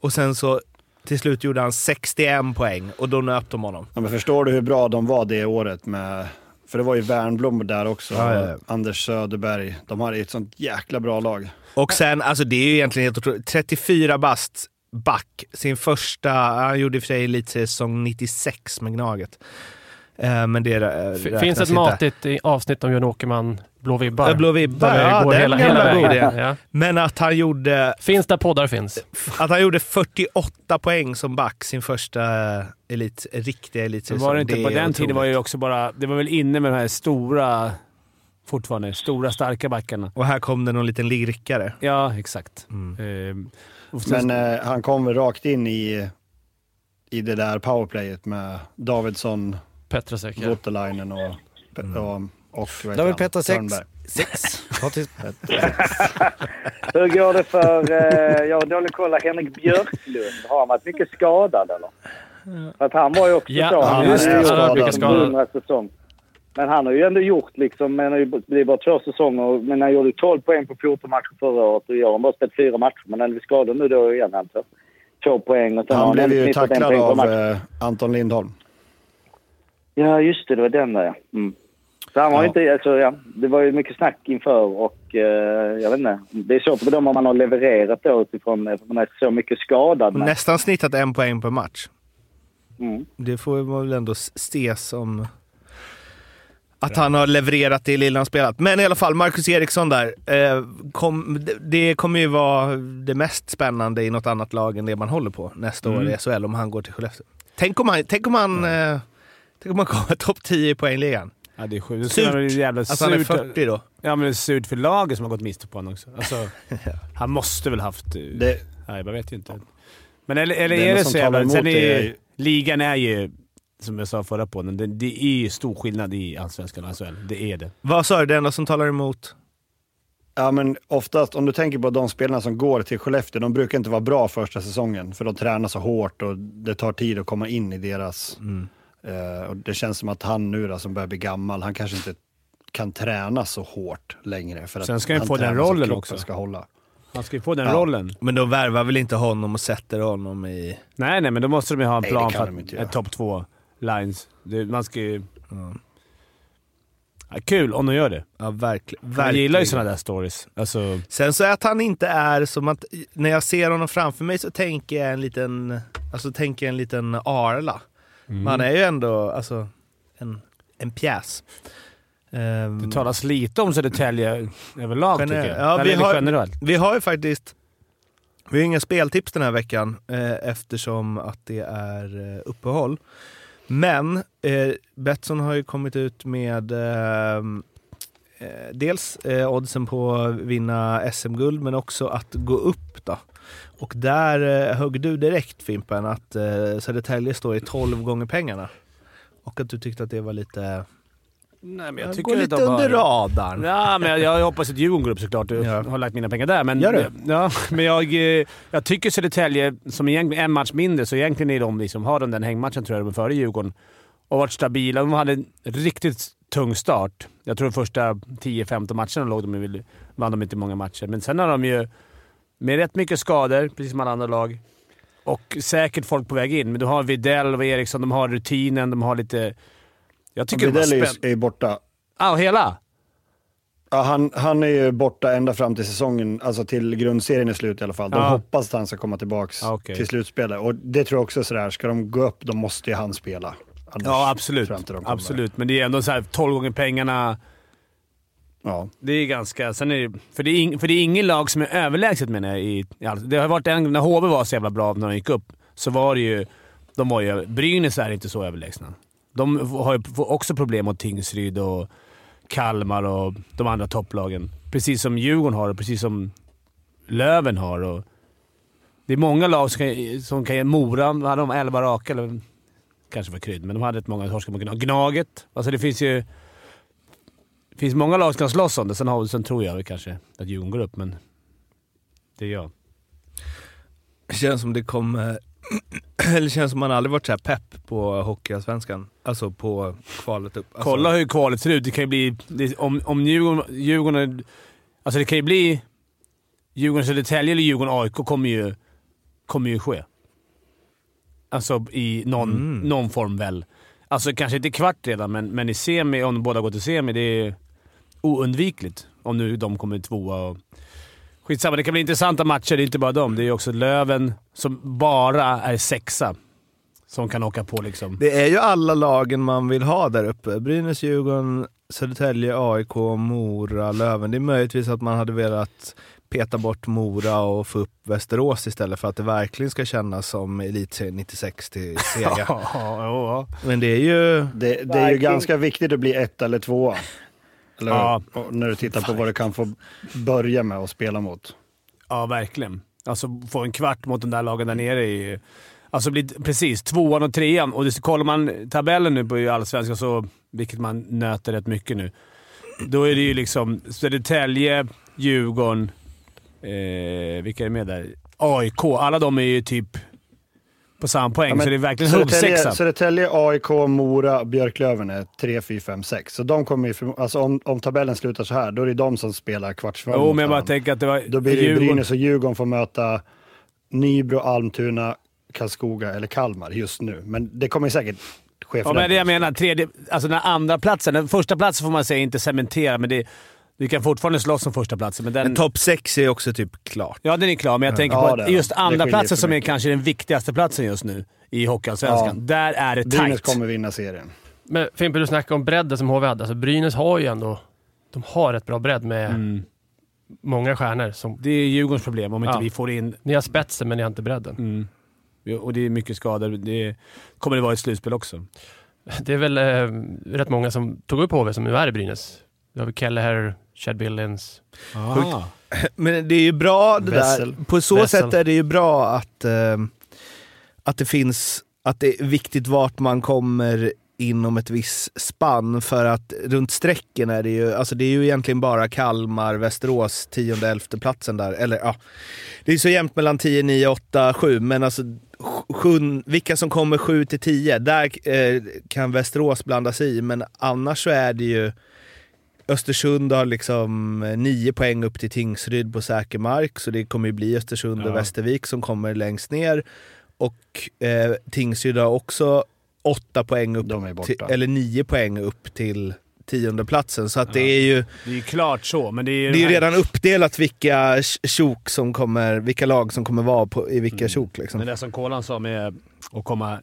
och sen så Till slut gjorde han 61 poäng och då nöp de honom. Ja, men förstår du hur bra de var det året med... För det var ju Wernbloom där också, Ja, ja, ja. och Anders Söderberg. De har ett sånt jäkla bra lag. Och sen, alltså det är ju egentligen helt otroligt. 34 bast back. Sin första, han gjorde i och för sig elitseriesäsong 96 med Gnaget. Eh, men det eh, Finns ett matigt i avsnitt om Jörn Åkerman, Blå vibbar. Blå vibbar, det ja, går den hela, hela vägen. Ja. Men att han gjorde Finns där poddar finns. Att han gjorde 48 poäng som back sin första elit, riktiga elitsäsong. var det inte, är på den otroligt. tiden var det ju också bara... Det var väl inne med de här stora, fortfarande, stora starka backarna. Och här kom det någon liten lirikare. Ja, exakt. Mm. Ehm, sen- Men eh, han kom väl rakt in i, i det där powerplayet med Davidsson, Petrasek. Ja. Voutilainen och, Mm. och, och David? Petter sex. Törnberg. Sex. Patrik Hur går det för... Eh, jag har dålig koll. Henrik Björklund. Har han varit mycket skadad eller? För att han var ju också Ja, så. han har just det. ju Han har gjort mycket skadad. 100 säsong. Men han har ju ändå gjort liksom, men det blir bara två säsonger. Men han gjorde 12 poäng på 14 matcher förra året och år har bara spelat fyra matcher. Men han är skadad nu då igen alltså. Två poäng och sen har Han blev ju tacklad av eh, Anton Lindholm. Ja, just det. Det var den där ja. Mm. Så han var Ja. inte... Alltså, ja, det var ju mycket snack inför och eh, jag vet inte. Det är svårt att bedöma om man har levererat då utifrån att man är så mycket skadad. Men, Nästan snittat en poäng per match. mm. Det får man väl ändå se som att han har levererat det lilla han spelat. Men i alla fall, Marcus Eriksson där. Eh, kom, det, det kommer ju vara det mest spännande i något annat lag än det man håller på nästa år Mm. i SHL om han går till Skellefteå. Tänk om han, tänk om han, eh, tänk om han kommer topp 10 i poängligan. Ja, det är sjukt. Det Surt. vara jävla Alltså han är surt. 40 då. Ja, men det är surt för laget som har gått miste på honom också. Alltså, Han måste väl haft... eh, Det, Nej, jag vet ju inte. Men eller, eller Det är enda det så jävla... Sen det är, är ju- ligan är ju, som jag sa förra podden, det, det är ju stor skillnad i Allsvenskan och SHL. Det är det. Vad sa du? Det enda som talar emot? ja, men oftast, om du tänker på de spelarna som går till Skellefteå, de brukar inte vara bra första säsongen. För de tränar så hårt och det tar tid att komma in i deras... Mm. Eh, och det känns som att han nu då, som börjar bli gammal, han kanske inte kan träna så hårt längre. För Sen ska han han få den rollen också. ska hålla. Han ska ju få den Ja. rollen. Men de värvar väl inte honom och sätter honom i... Nej, nej, men då måste de ju ha en Nej, plan för att ett topp två lines. Det, man ska ju... Ja, kul om de gör det. Ja, verkligen. Jag gillar ju sådana där stories. Alltså, Sen så att han inte är som att, när jag ser honom framför mig så tänker jag en liten, alltså tänker jag en liten Arla. Men han är ju ändå, alltså, en, en pjäs. Ehm, det talas lite om Södertälje överlag tycker jag. Ja, vi har- generellt. Vi har ju faktiskt, vi har inga speltips den här veckan eh, eftersom att det är eh, uppehåll. Men eh, Betsson har ju kommit ut med eh, eh, dels eh, oddsen på att vinna SM-guld men också att gå upp då. Och där eh, högg du direkt Fimpen att eh, Södertälje står i 12 gånger pengarna. Och att du tyckte att det var lite, Nej, men jag jag tycker går lite de under bara- radarn. Ja, men jag, jag hoppas att Djurgården går upp såklart. Jag Ja. har lagt mina pengar där. Men, Gör du? Ja, men jag, eh, jag tycker Södertälje, som egentligen en match mindre, så egentligen är de liksom, har de den hängmatchen tror jag, de är före Djurgården. Och varit stabila. De hade en riktigt tung start. Jag tror de första 10-15 matcherna låg de vann de inte många matcher. Men sen har de ju, med rätt mycket skador, precis som alla andra lag, och säkert folk på väg in. Men du har Videll och Eriksson, de har rutinen, de har lite... Jag tycker de har Widell är ju är borta. Ah, hela? Ja, han, han är ju borta ända fram till säsongen, alltså till grundserien är slut i alla fall. De Ja. hoppas att han ska komma tillbaka Ja, okej. till slutspelet. Och det tror jag också är sådär, ska de gå upp då måste ju han spela. Annars Ja, absolut. Absolut, men det är ändå så här 12 gånger pengarna. Ja. Det är ganska... Sen är det, för, det är ing, för det är ingen lag som är överlägset menar jag. I, i det har varit en, när HV var så jävla bra när de gick upp, så var det ju... De var ju Brynäs är inte så överlägsna. De har ju också problem mot Tingsryd och Kalmar och de andra topplagen. Precis som Djurgården har och precis som Löven har. Och det är många lag som kan, som kan ge... Mora hade de 11 raka, eller kanske var krydd, men de hade rätt många torskar mot Gnaget. Alltså det finns ju... Finns många lag som kan slåss om det. Sen, har, sen tror jag kanske att Djurgården går upp, men det är jag. Det känns som det kommer... Eller känns som man aldrig varit så här pepp på Hockeyallsvenskan. Alltså på kvalet upp. Alltså, Kolla hur kvalet ser ut. Det kan ju bli... Det, om om Djurgården, Djurgården... Alltså det kan ju bli... Djurgården-Södertälje eller Djurgården-AIK kommer ju, kommer ju ske. Alltså i någon, Mm. någon form väl. Alltså kanske inte kvart redan, men, men i semi, om de båda går till semi, det är oundvikligt. Om nu de kommer tvåa och... Skitsamma, det kan bli intressanta matcher. Det är inte bara dem. Det är också Löven som bara är sexa som kan åka på liksom. Det är ju alla lagen man vill ha där uppe. Brynäs, Djurgården, Södertälje, AIK, Mora, Löven. Det är möjligtvis att man hade velat peta bort Mora och få upp Västerås istället för att det verkligen ska kännas som Elitserien 96 till ja, Men det är ju... Det, det är ju ganska viktigt att bli ett eller tvåa. Eller, Ja. när du tittar på vad du kan få börja med och spela mot. ja, verkligen. Alltså få en kvart mot de där lagen där nere är ju... Alltså bli, precis, tvåan och trean. Och det, kollar man tabellen nu på Allsvenskan, så, vilket man nöter rätt mycket nu, då är det ju liksom Södertälje, Djurgården, eh, vilka är med där? AIK. Alla de är ju typ på samma poäng, Ja, så det är verkligen Södertälje, huggsexa. Södertälje, AIK, Mora, Björklöven är 3, 4, 5, 6. Så de kommer ju, alltså om, om tabellen slutar så här, då är det de som spelar kvartsfinal Jo, men jag bara tänker att det var Då blir det ju Djurgården- Brynäs och Djurgården får möta Nybro, Almtuna, Karlskoga eller Kalmar just nu. Men det kommer säkert ske Ja, men det jag menar. Tredje, alltså den andra platsen. Den första platsen får man säga inte cementera, men det, vi kan fortfarande slåss om första platsen. Men den, Men topp 6 är också typ klart. ja, den är klar, men jag tänker Ja, på just den. Det andra skiljer platsen för som är kanske den viktigaste platsen just nu i Hockeyallsvenskan. Ja. Där är det Brynäs tajt. kommer vinna serien. Men Fimpen, du snackade om bredden som HV hade. Alltså Brynäs har ju ändå... De har ett bra bredd med Mm. många stjärnor. Som, Det är Djurgårdens problem om inte Ja. vi får in... ni har spetsen, men ni har inte bredden. Mm. Och det är mycket skador. Det kommer det vara i slutspel också. Det är väl eh, rätt många som tog upp HV som nu är i Brynäs. Vi har väl Kelleher, Chad Billings. Ah. Men det är ju bra det Wessel. där. På så Wessel. sätt är det ju bra att, eh, att det finns, att det är viktigt vart man kommer inom ett visst spann för att runt strecken är det ju, alltså det är ju egentligen bara Kalmar, Västerås, tionde, elfte platsen där. Eller ja, det är så jämnt mellan 10, 9, 8, 7, men alltså sjun, vilka som kommer 7 till 10, där eh, kan Västerås blanda sig i, men annars så är det ju Östersund har liksom eh, nio poäng upp till Tingsryd på säker mark, så det kommer ju bli Östersund Ja. och Västervik som kommer längst ner. Och eh, Tingsryd har också åtta poäng upp, till, eller nio poäng upp till tionde platsen. Så att det är ju Det är ju klart så, men det är ju... det är ju redan uppdelat vilka sjok som kommer, vilka lag som kommer vara på, i vilka Mm. sjok. Liksom. Det där som Kolan sa med att komma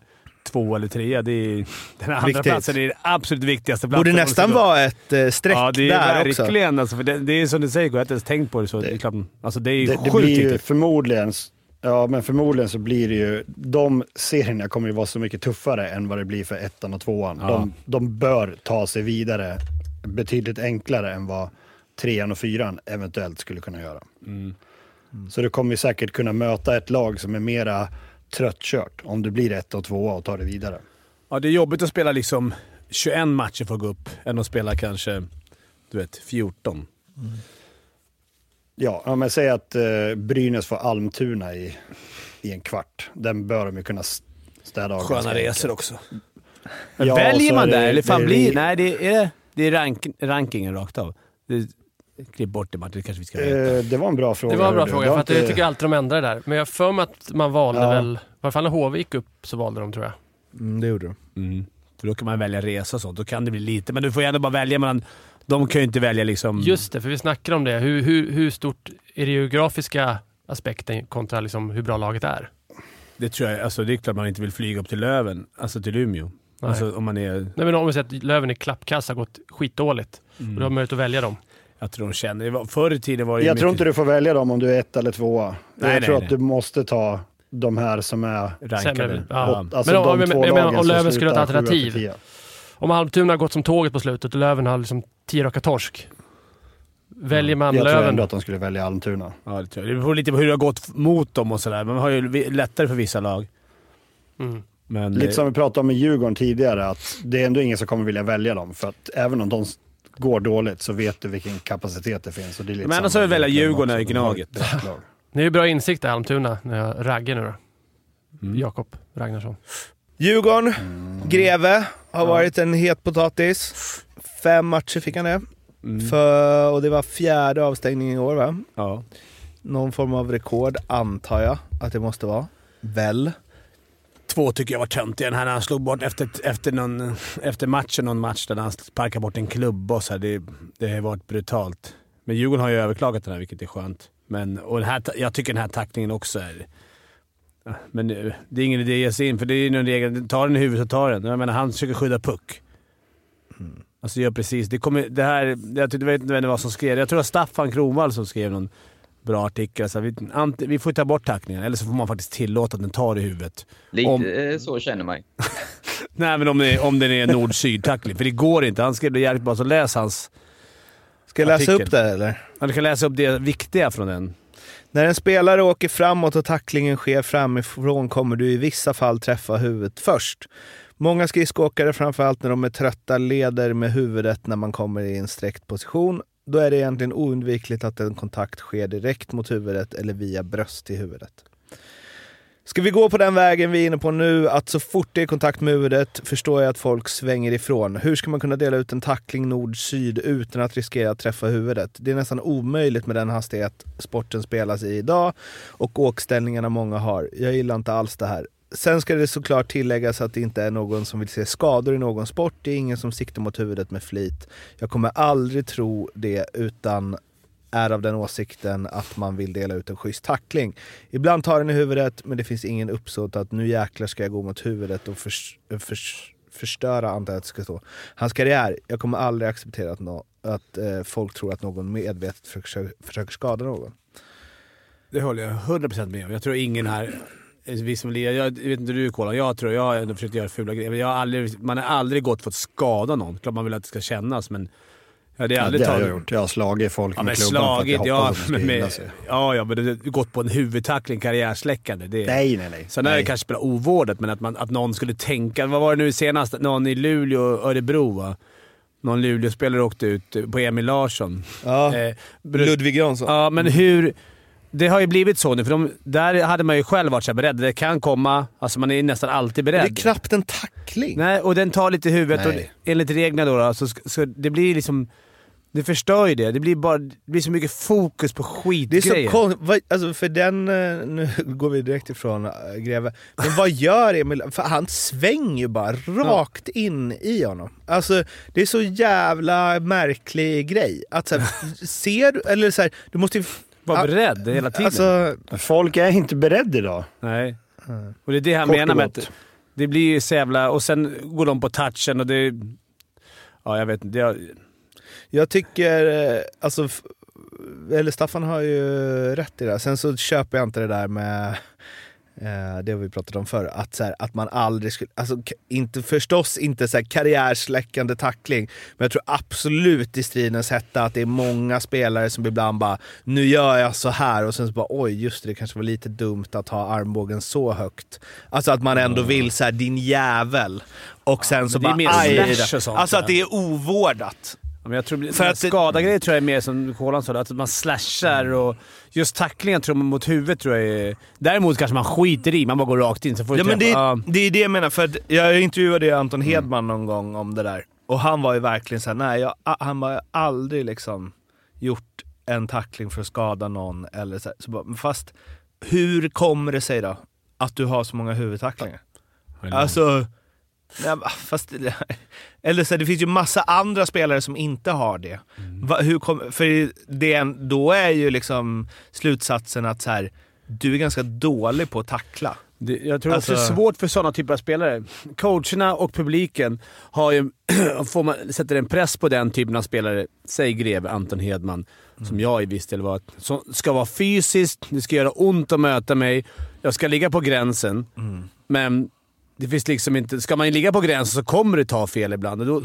två eller trea, det är, den andra Viktigt. platsen är den absolut viktigaste platsen. Borde nästan vara ett eh, streck Ja, det är där också. verkligen alltså, för det, det är som du säger, jag har inte ens tänkt på det så. Det, är klart, alltså, det är Det, det sjukt blir ju förmodligen, ja men förmodligen så blir det ju, de serierna kommer ju vara så mycket tuffare än vad det blir för ettan och tvåan. Ja. De, de bör ta sig vidare betydligt enklare än vad trean och fyran eventuellt skulle kunna göra. Mm. Så du kommer ju säkert kunna möta ett lag som är mera tröttkört om du blir ett och tvåa och tar det vidare. Ja, det är jobbigt att spela liksom 21 matcher för att gå upp, än att spela kanske du vet, 14. Ja, ja men säg att eh, Brynäs får Almtuna i, i en kvart. Den bör de ju kunna städa av. ganska enkelt. också. Ja, väljer man där, eller fan blir... Nej, det är, det är rank, rankingen rakt av. Det, klipp bort det Martin, det kanske vi ska veta. Eh, det var en bra fråga. Det var en bra fråga, för att jag inte- tycker alltid de ändrar det där. Men jag för mig att man valde Ja. väl... I alla fall när HV gick upp så valde de tror jag. Mm, det gjorde de. Mm. För då kan man välja resa och sånt. Då kan det bli lite, men du får ju ändå bara välja mellan... De kan ju inte välja liksom... Just det, för vi snackade om det. Hur, hur, hur stort är det geografiska aspekten kontra liksom hur bra laget är? Det tror jag. Alltså, det är klart man inte vill flyga upp till Löven, alltså till Umeå. Nej. Alltså om man är... Nej, men om vi säger att Löven i klappkassa har gått skitdåligt. Mm. Och du har möjlighet att välja dem. Jag tror de känner... Förr i tiden var det Jag tror mycket inte du får välja dem om du är ett eller tvåa. Nej, jag nej, tror nej. att du måste ta de här som är... rankade. Sämre, ja. Ja. Alltså Men om- de två men- men lagen om Löven skulle ha ett alternativ. Om Almtuna har gått som tåget på slutet och Löven har liksom tio raka torsk. Väljer man Jag tror Löven... ändå att de skulle välja Almtuna. Ja, det tror jag. Det beror lite på hur det har gått mot dem och sådär. Man har ju lättare för vissa lag. Mm. Men, Lite som vi pratade om med Djurgården tidigare, att det är ändå ingen som kommer vilja välja dem. För att även om de går dåligt så vet du vilken kapacitet det finns. Och det är lite Men annars har vi välja Djurgården har Gnaget. Ni har ju bra insikt där Almtuna, när jag raggar nu då. Mm. Jakob Ragnarsson. Djurgården, Mm. Greve har varit en het potatis. Fem matcher fick han det. Mm. För, och det var fjärde avstängningen i år va? Ja. Någon form av rekord antar jag att det måste vara. Väl? Två tycker jag var töntiga. Den här när han slog bort efter, efter, någon, efter matchen, någon match där han sparkade bort en klubba och så här, det, det har varit brutalt. Men Djurgården har ju överklagat den här, vilket är skönt. Men, och här, jag tycker den här tacklingen också är... Men det är ingen idé att ge sig in, för det är ju någon regel. Tar den i huvudet så tar den. Jag menar, han försöker skydda puck. Alltså gör precis. Det, kommer, det här, jag tyckte- vet inte vem det var som skrev Jag tror det var Staffan Kronwall som skrev någon bra artikel. Alltså, vi, ant, vi får ta bort tacklingen, eller så får man faktiskt tillåta att den tar i huvudet. Lite Om- eh, så känner man. Nej, men om, det, om den är nord-syd-tackling. För det går inte. Han skrev det jävligt bra, så läs hans Ska jag läsa artikel. upp det eller? Ja, du kan läsa upp det viktiga från den. När en spelare åker framåt och tacklingen sker framifrån kommer du i vissa fall träffa huvudet först. Många skridskoåkare, framförallt när de är trötta, leder med huvudet när man kommer i en sträckt position. Då är det egentligen oundvikligt att en kontakt sker direkt mot huvudet eller via bröst i huvudet. Ska vi gå på den vägen vi är inne på nu, att så fort det är kontakt med huvudet förstår jag att folk svänger ifrån. Hur ska man kunna dela ut en tackling nord-syd utan att riskera att träffa huvudet? Det är nästan omöjligt med den hastighet sporten spelas i idag och åkställningarna många har. Jag gillar inte alls det här. Sen ska det såklart tilläggas att det inte är någon som vill se skador i någon sport. Det är ingen som siktar mot huvudet med flit. Jag kommer aldrig tro det utan är av den åsikten att man vill dela ut en schysst tackling. Ibland tar den i huvudet, men det finns ingen uppsåt att nu jäklar ska jag gå mot huvudet och förs förs förstöra, antar jag att det ska stå, hans karriär. Jag kommer aldrig acceptera att, no att eh, folk tror att någon medvetet försöker, försöker skada någon. Det håller jag 100% med om. Jag tror ingen här... Vi som lirar, jag vet inte du Kolan, jag tror jag har ändå försökt göra fula grejer. Jag har aldrig, man har aldrig gått för att skada någon. Klart man vill att det ska kännas, men... Jag hade Ja, aldrig det har jag gjort. Jag har slagit folk Ja, med men klubban för att slagit, jag ja. hoppas att de med, sig. ja, ja, men det har gått på en huvudtackling, karriärsläckande. Det, Nej, nej, nej. Sen är det kanske spelar ovårdat, men att, man, att någon skulle tänka... Vad var det nu senast? Någon i Luleå och Örebro va? Någon Luleå-spelare åkte ut på Emil Larsson. Ja, Eh, Ludvig Jansson. Ja, men hur... Det har ju blivit så nu, för de, där hade man ju själv varit så beredd. Det kan komma. Alltså man är nästan alltid Det beredd. är knappt en tackling. Nej, och den tar lite i huvudet och enligt reglerna då, då så, så det blir liksom... Det förstör ju det. Det blir, bara, det blir så mycket fokus på Det är skitgrejer. så konstigt, alltså för den, eh, nu går vi direkt ifrån äh, Greve, men vad gör Emil? För han svänger ju bara rakt in i honom. Alltså det är så jävla märklig grej. Att så här, ser du, eller så här, du måste ju... Var beredd hela tiden. Alltså, Folk är inte beredda idag. Nej. Och det är det han Kort menar med att det blir ju så jävla... Och sen går de på touchen och det... Ja, jag vet inte. Det, jag tycker, eh, alltså, eller Staffan har ju rätt i det. Sen så köper jag inte det där med det har vi pratat om förr, att, så här, att man aldrig skulle, alltså inte, förstås inte så här karriärsläckande tackling, men jag tror absolut i stridens hetta att det är många spelare som ibland bara nu gör jag så här och sen så bara oj just det, det kanske var lite dumt att ha armbågen så högt. Alltså att man ändå vill så här din jävel och sen så det är bara aj Alltså ja. att det är ovårdat. Men jag tror, För att skadagrejer tror jag är mer som Kolan sa, att man slashar och just tacklingen tror jag mot huvudet tror jag är... Däremot kanske man skiter i, man bara går rakt in så får Ja, men det, Ja. det är det jag menar, för att jag intervjuade Anton Hedman någon gång om det där. Och han var ju verkligen såhär, nej jag, han har aldrig liksom gjort en tackling för att skada någon. Eller så, här. så bara, fast hur kommer det sig då att du har så många huvudtacklingar? Alltså, va, fast, eller så det finns ju massa andra spelare som inte har det. Va, hur kom, för det, då är ju liksom slutsatsen att så här, du är ganska dålig på att tackla. Det, jag tror också det är Alltså- svårt för sådana typer av spelare. Coacherna och publiken har ju, får man, sätter en press på den typen av spelare, säg greve Anton Hedman, som jag i viss del var, som ska vara fysiskt, det ska göra ont att möta mig, jag ska ligga på gränsen. Men det finns liksom inte... Ska man ligga på gränsen så kommer det ta fel ibland. Då,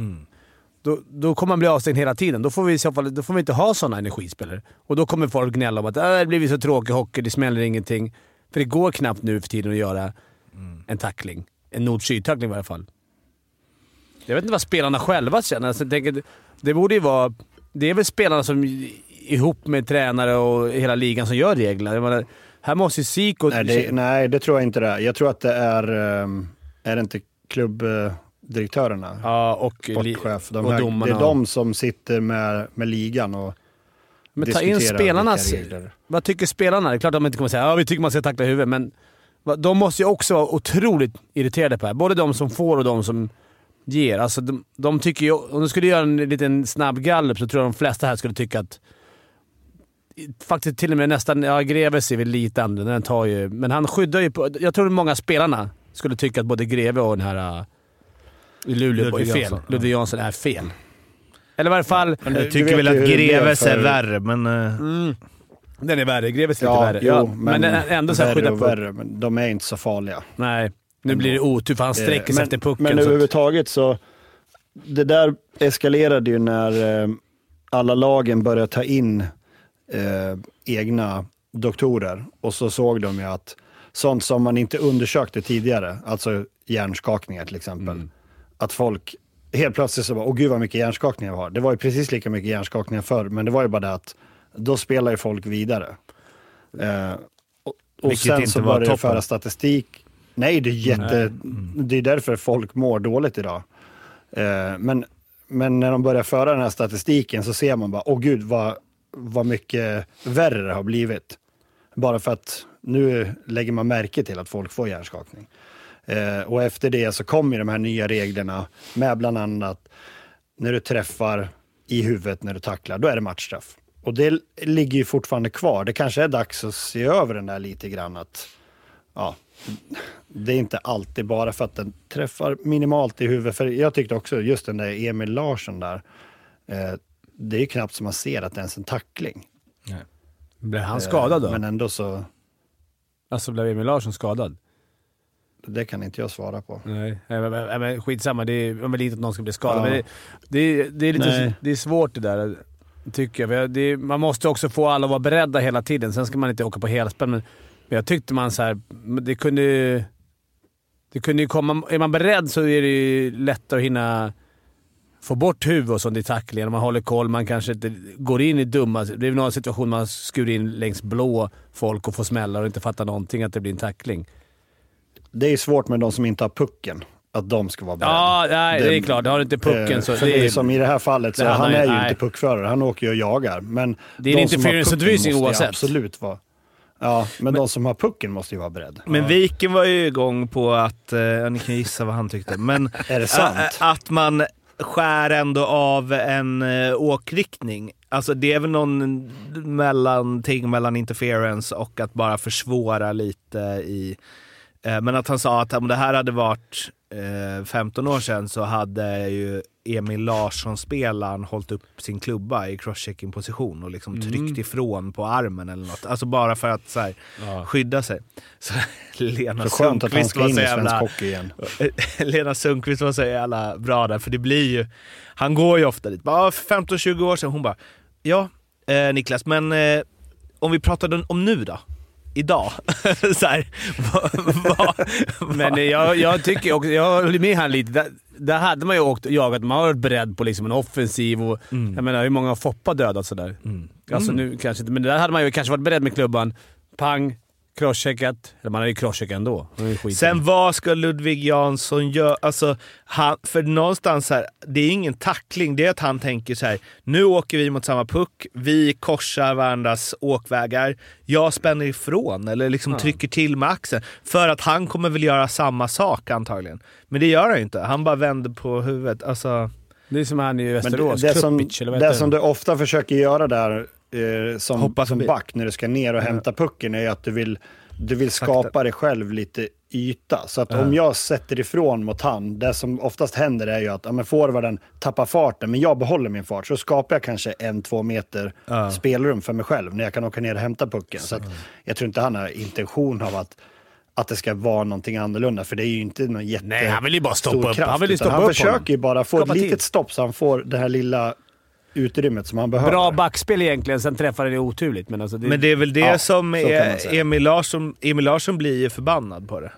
då, då kommer man bli avstängd hela tiden. Då får vi i så fall då får vi inte ha sådana energispelare. Och då kommer folk gnälla om att äh, det blir så tråkig hockey, det smäller ingenting. För det går knappt nu för tiden att göra en tackling. En nord-syd-tackling i varje fall. Jag vet inte vad spelarna själva känner. Alltså, tänker, det borde ju vara... Det är väl spelarna som ihop med tränare och hela ligan som gör reglerna. Här måste ju Siko... Nej det, nej, det tror jag inte det är. Jag tror att det är, ehm, är det inte klubbdirektörerna? Ja, och, Sportchef. De och här, domarna. det är de som sitter med, med ligan och Men ta in spelarnas... Vad tycker spelarna? Det är klart att de inte kommer säga ja, vi tycker man ska tackla huvudet, men De måste ju också vara otroligt irriterade på det här. Både de som får och de som ger. Alltså de, de tycker ju, om du skulle göra en liten snabb gallup så tror jag de flesta här skulle tycka att... Faktiskt till och med nästan... Ja, Greves är väl lite andra. Den tar ju, men han skyddar ju på... Jag tror många spelarna skulle tycka att både Greve och den här äh, i Luleå Ludvig är fel. Jansson, ja. Ludvig Jansson är fel. Eller i varje fall... Men du- Jag du tycker väl att Greves är värre, men... eh, Mm, den är värre. Greves är lite Ja, värre. jo, ja, men, ändå så här skydda på. värre, men de är inte så farliga. Nej, nu blir det otur för han sträcker sig Eh, men, efter pucken. Men överhuvudtaget så, det där eskalerade ju när eh, alla lagen började ta in eh, egna doktorer och så såg de ju att sånt som man inte undersökte tidigare, alltså hjärnskakningar till exempel, att folk helt plötsligt så bara, åh gud vad mycket hjärnskakningar vi har. Det var ju precis lika mycket hjärnskakningar förr, men det var ju bara det att då spelar ju folk vidare. Eh, och och sen inte så började det föra statistik. Nej, det är jätte... Det är därför folk mår dåligt idag. Eh, men, men när de börjar föra den här statistiken så ser man bara, åh gud vad, vad mycket värre det har blivit. Bara för att nu lägger man märke till att folk får hjärnskakning. Eh, och efter det så kommer de här nya reglerna med bland annat när du träffar i huvudet när du tacklar, då är det matchstraff. Och det ligger ju fortfarande kvar. Det kanske är dags att se över den där lite grann. Att, ja, det är inte alltid bara för att den träffar minimalt i huvudet. För jag tyckte också just den där Emil Larsson där, eh, det är ju knappt som man ser att det är ens en tackling. Blev han skadad då? Eh, Men ändå så, Alltså blev Emil Larsson skadad? det kan inte jag svara på. Nej, men, men, skitsamma. Det är, man vill inte att någon ska bli skadad. Ja. Men det, det, är- det, är lite, Nej. det är svårt det där, tycker jag. Det man måste också få alla att vara beredda hela tiden. Sen ska man inte åka på helspänn, men, men jag tyckte man så här, det kunde ju... Det kunde ju komma... Är man beredd så är det ju lättare att hinna få bort huvud och sånt i tacklingen. Om man håller koll. Man kanske inte går in i dumma... Det är någon situation man skurir in längs blå folk och får smällar och inte fattar någonting att det blir en tackling. Det är svårt med de som inte har pucken, att de ska vara beredda. Ja, nej, det, Det- är klart. Har du inte pucken Eh, så... för Det är som i det här fallet, så Det han är ju nej. inte puckförare. Han åker ju och jagar. Men Det är en de som har interference-utvisning pucken måste ju oavsett. Absolut vara. Ja, men, de som har pucken måste ju vara beredd. Men Viken var ju igång på att, eh, ni kan gissa vad han tyckte, men Är det sant? Ä- att man skär ändå av en eh, åkriktning. Alltså det är väl någon mellanting mellan interference och att bara försvåra lite i... Eh, men att han sa att om det här hade varit eh, 15 år sedan så hade ju Emil Larsson-spelaren hållit upp sin klubba i crosschecking position och liksom Mm. tryckt ifrån på armen eller något. Alltså bara för att så här, skydda sig. Så Lena Så skönt att han Sundqvist ska in i svensk jävla... hockey igen. Lena Sundqvist var så jävla bra där, för det blir ju... Han går ju ofta dit. Bara, "Ja, för 15-20 år sedan, hon bara Ja, eh, Niklas, men eh, om vi pratade om nu då? Idag? så här, Men jag, jag tycker också, jag håller med han lite. Där, där hade man ju åkt och jagat. Man har varit beredd på liksom en offensiv och Mm. jag menar hur många har Foppa dödat sådär? Mm. Alltså nu kanske inte, men där hade man ju kanske varit beredd med klubban. Pang, crosscheckat. Eller man hade ju crosscheckat ändå. Det. Sen vad ska Ludvig Jansson göra? Alltså, han, för någonstans här, det är ingen tackling, det är att han tänker så här. nu åker vi mot samma puck, vi korsar varandras åkvägar, jag spänner ifrån eller liksom Ja. trycker till med axeln. För att han kommer väl göra samma sak antagligen. Men det gör han ju inte, han bara vänder på huvudet. Alltså, det är som han i Men Västerås. det, som, Krupic, eller vad det som det? du ofta försöker göra där eh, som, Hoppa som back när du ska ner och hämta pucken är att du vill, du vill skapa dig själv lite yta. Så att om jag sätter ifrån mot han, det som oftast händer är ju att ja, men forwarden tappar farten, men jag behåller min fart. Så skapar jag kanske en, två meter Ja. spelrum för mig själv när jag kan åka ner och hämta pucken. Så att jag tror inte han har intention av att att det ska vara någonting annorlunda, för det är ju inte någon jätte... Nej, han vill ju bara stoppa upp- kraft, han vill stoppa Han upp försöker ju bara få Skapa ett litet stopp så han får det här lilla utrymmet som han behöver. Bra backspel egentligen, sen träffar det oturligt. Men, alltså det, men det är väl det Ja, som är. Emil Larsson, Emil Larsson blir ju förbannad på det.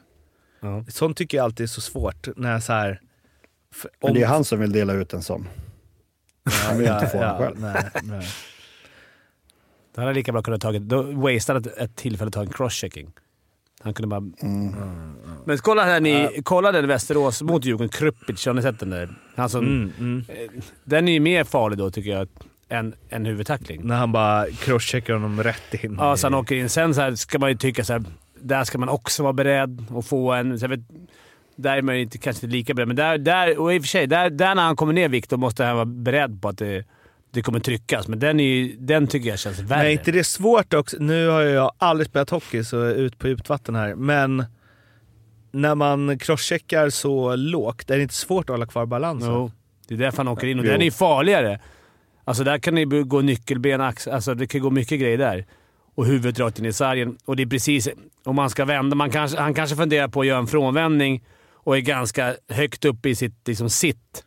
Ja. Sånt tycker jag alltid är så svårt. När så här, för- Men det är han som vill dela ut en sån. Han vill inte få den själv. Nej, nej. Han hade lika bra kunnat tagit... Då wasteade ett, ett tillfälle att ta en crosschecking. Han kunde bara... Mm. Men kolla här ni, kolla den Västerås mot Djurgården. Krupic, har ni sett den där? Han som, Mm, mm. eh, Den är ju mer farlig då tycker jag, än, än huvudtackling. När han bara crosscheckar honom rätt in. Ja, i- så han åker in. Sen så här ska man ju tycka så här, där ska man också vara beredd att få en... Så jag vet, där är man ju inte, kanske inte lika beredd, men där, där, och i och för sig, där, där när han kommer ner i vikt då måste han vara beredd på att det, det kommer tryckas. Men den, är ju, den tycker jag känns värre. Men är inte det svårt också? Nu har jag aldrig spelat hockey, så är ut på djupt vatten här. Men när man crosscheckar så lågt, är det inte svårt att hålla kvar balansen? Jo, det är därför han åker in och Jo. den är ju farligare. Alltså där kan det gå nyckelben, ax, alltså det kan gå mycket grejer där. Och huvudet rakt in i sargen. Och det är precis... Om man ska vända, man kanske, han kanske funderar på att göra en frånvändning och är ganska högt uppe i sitt liksom, sitt.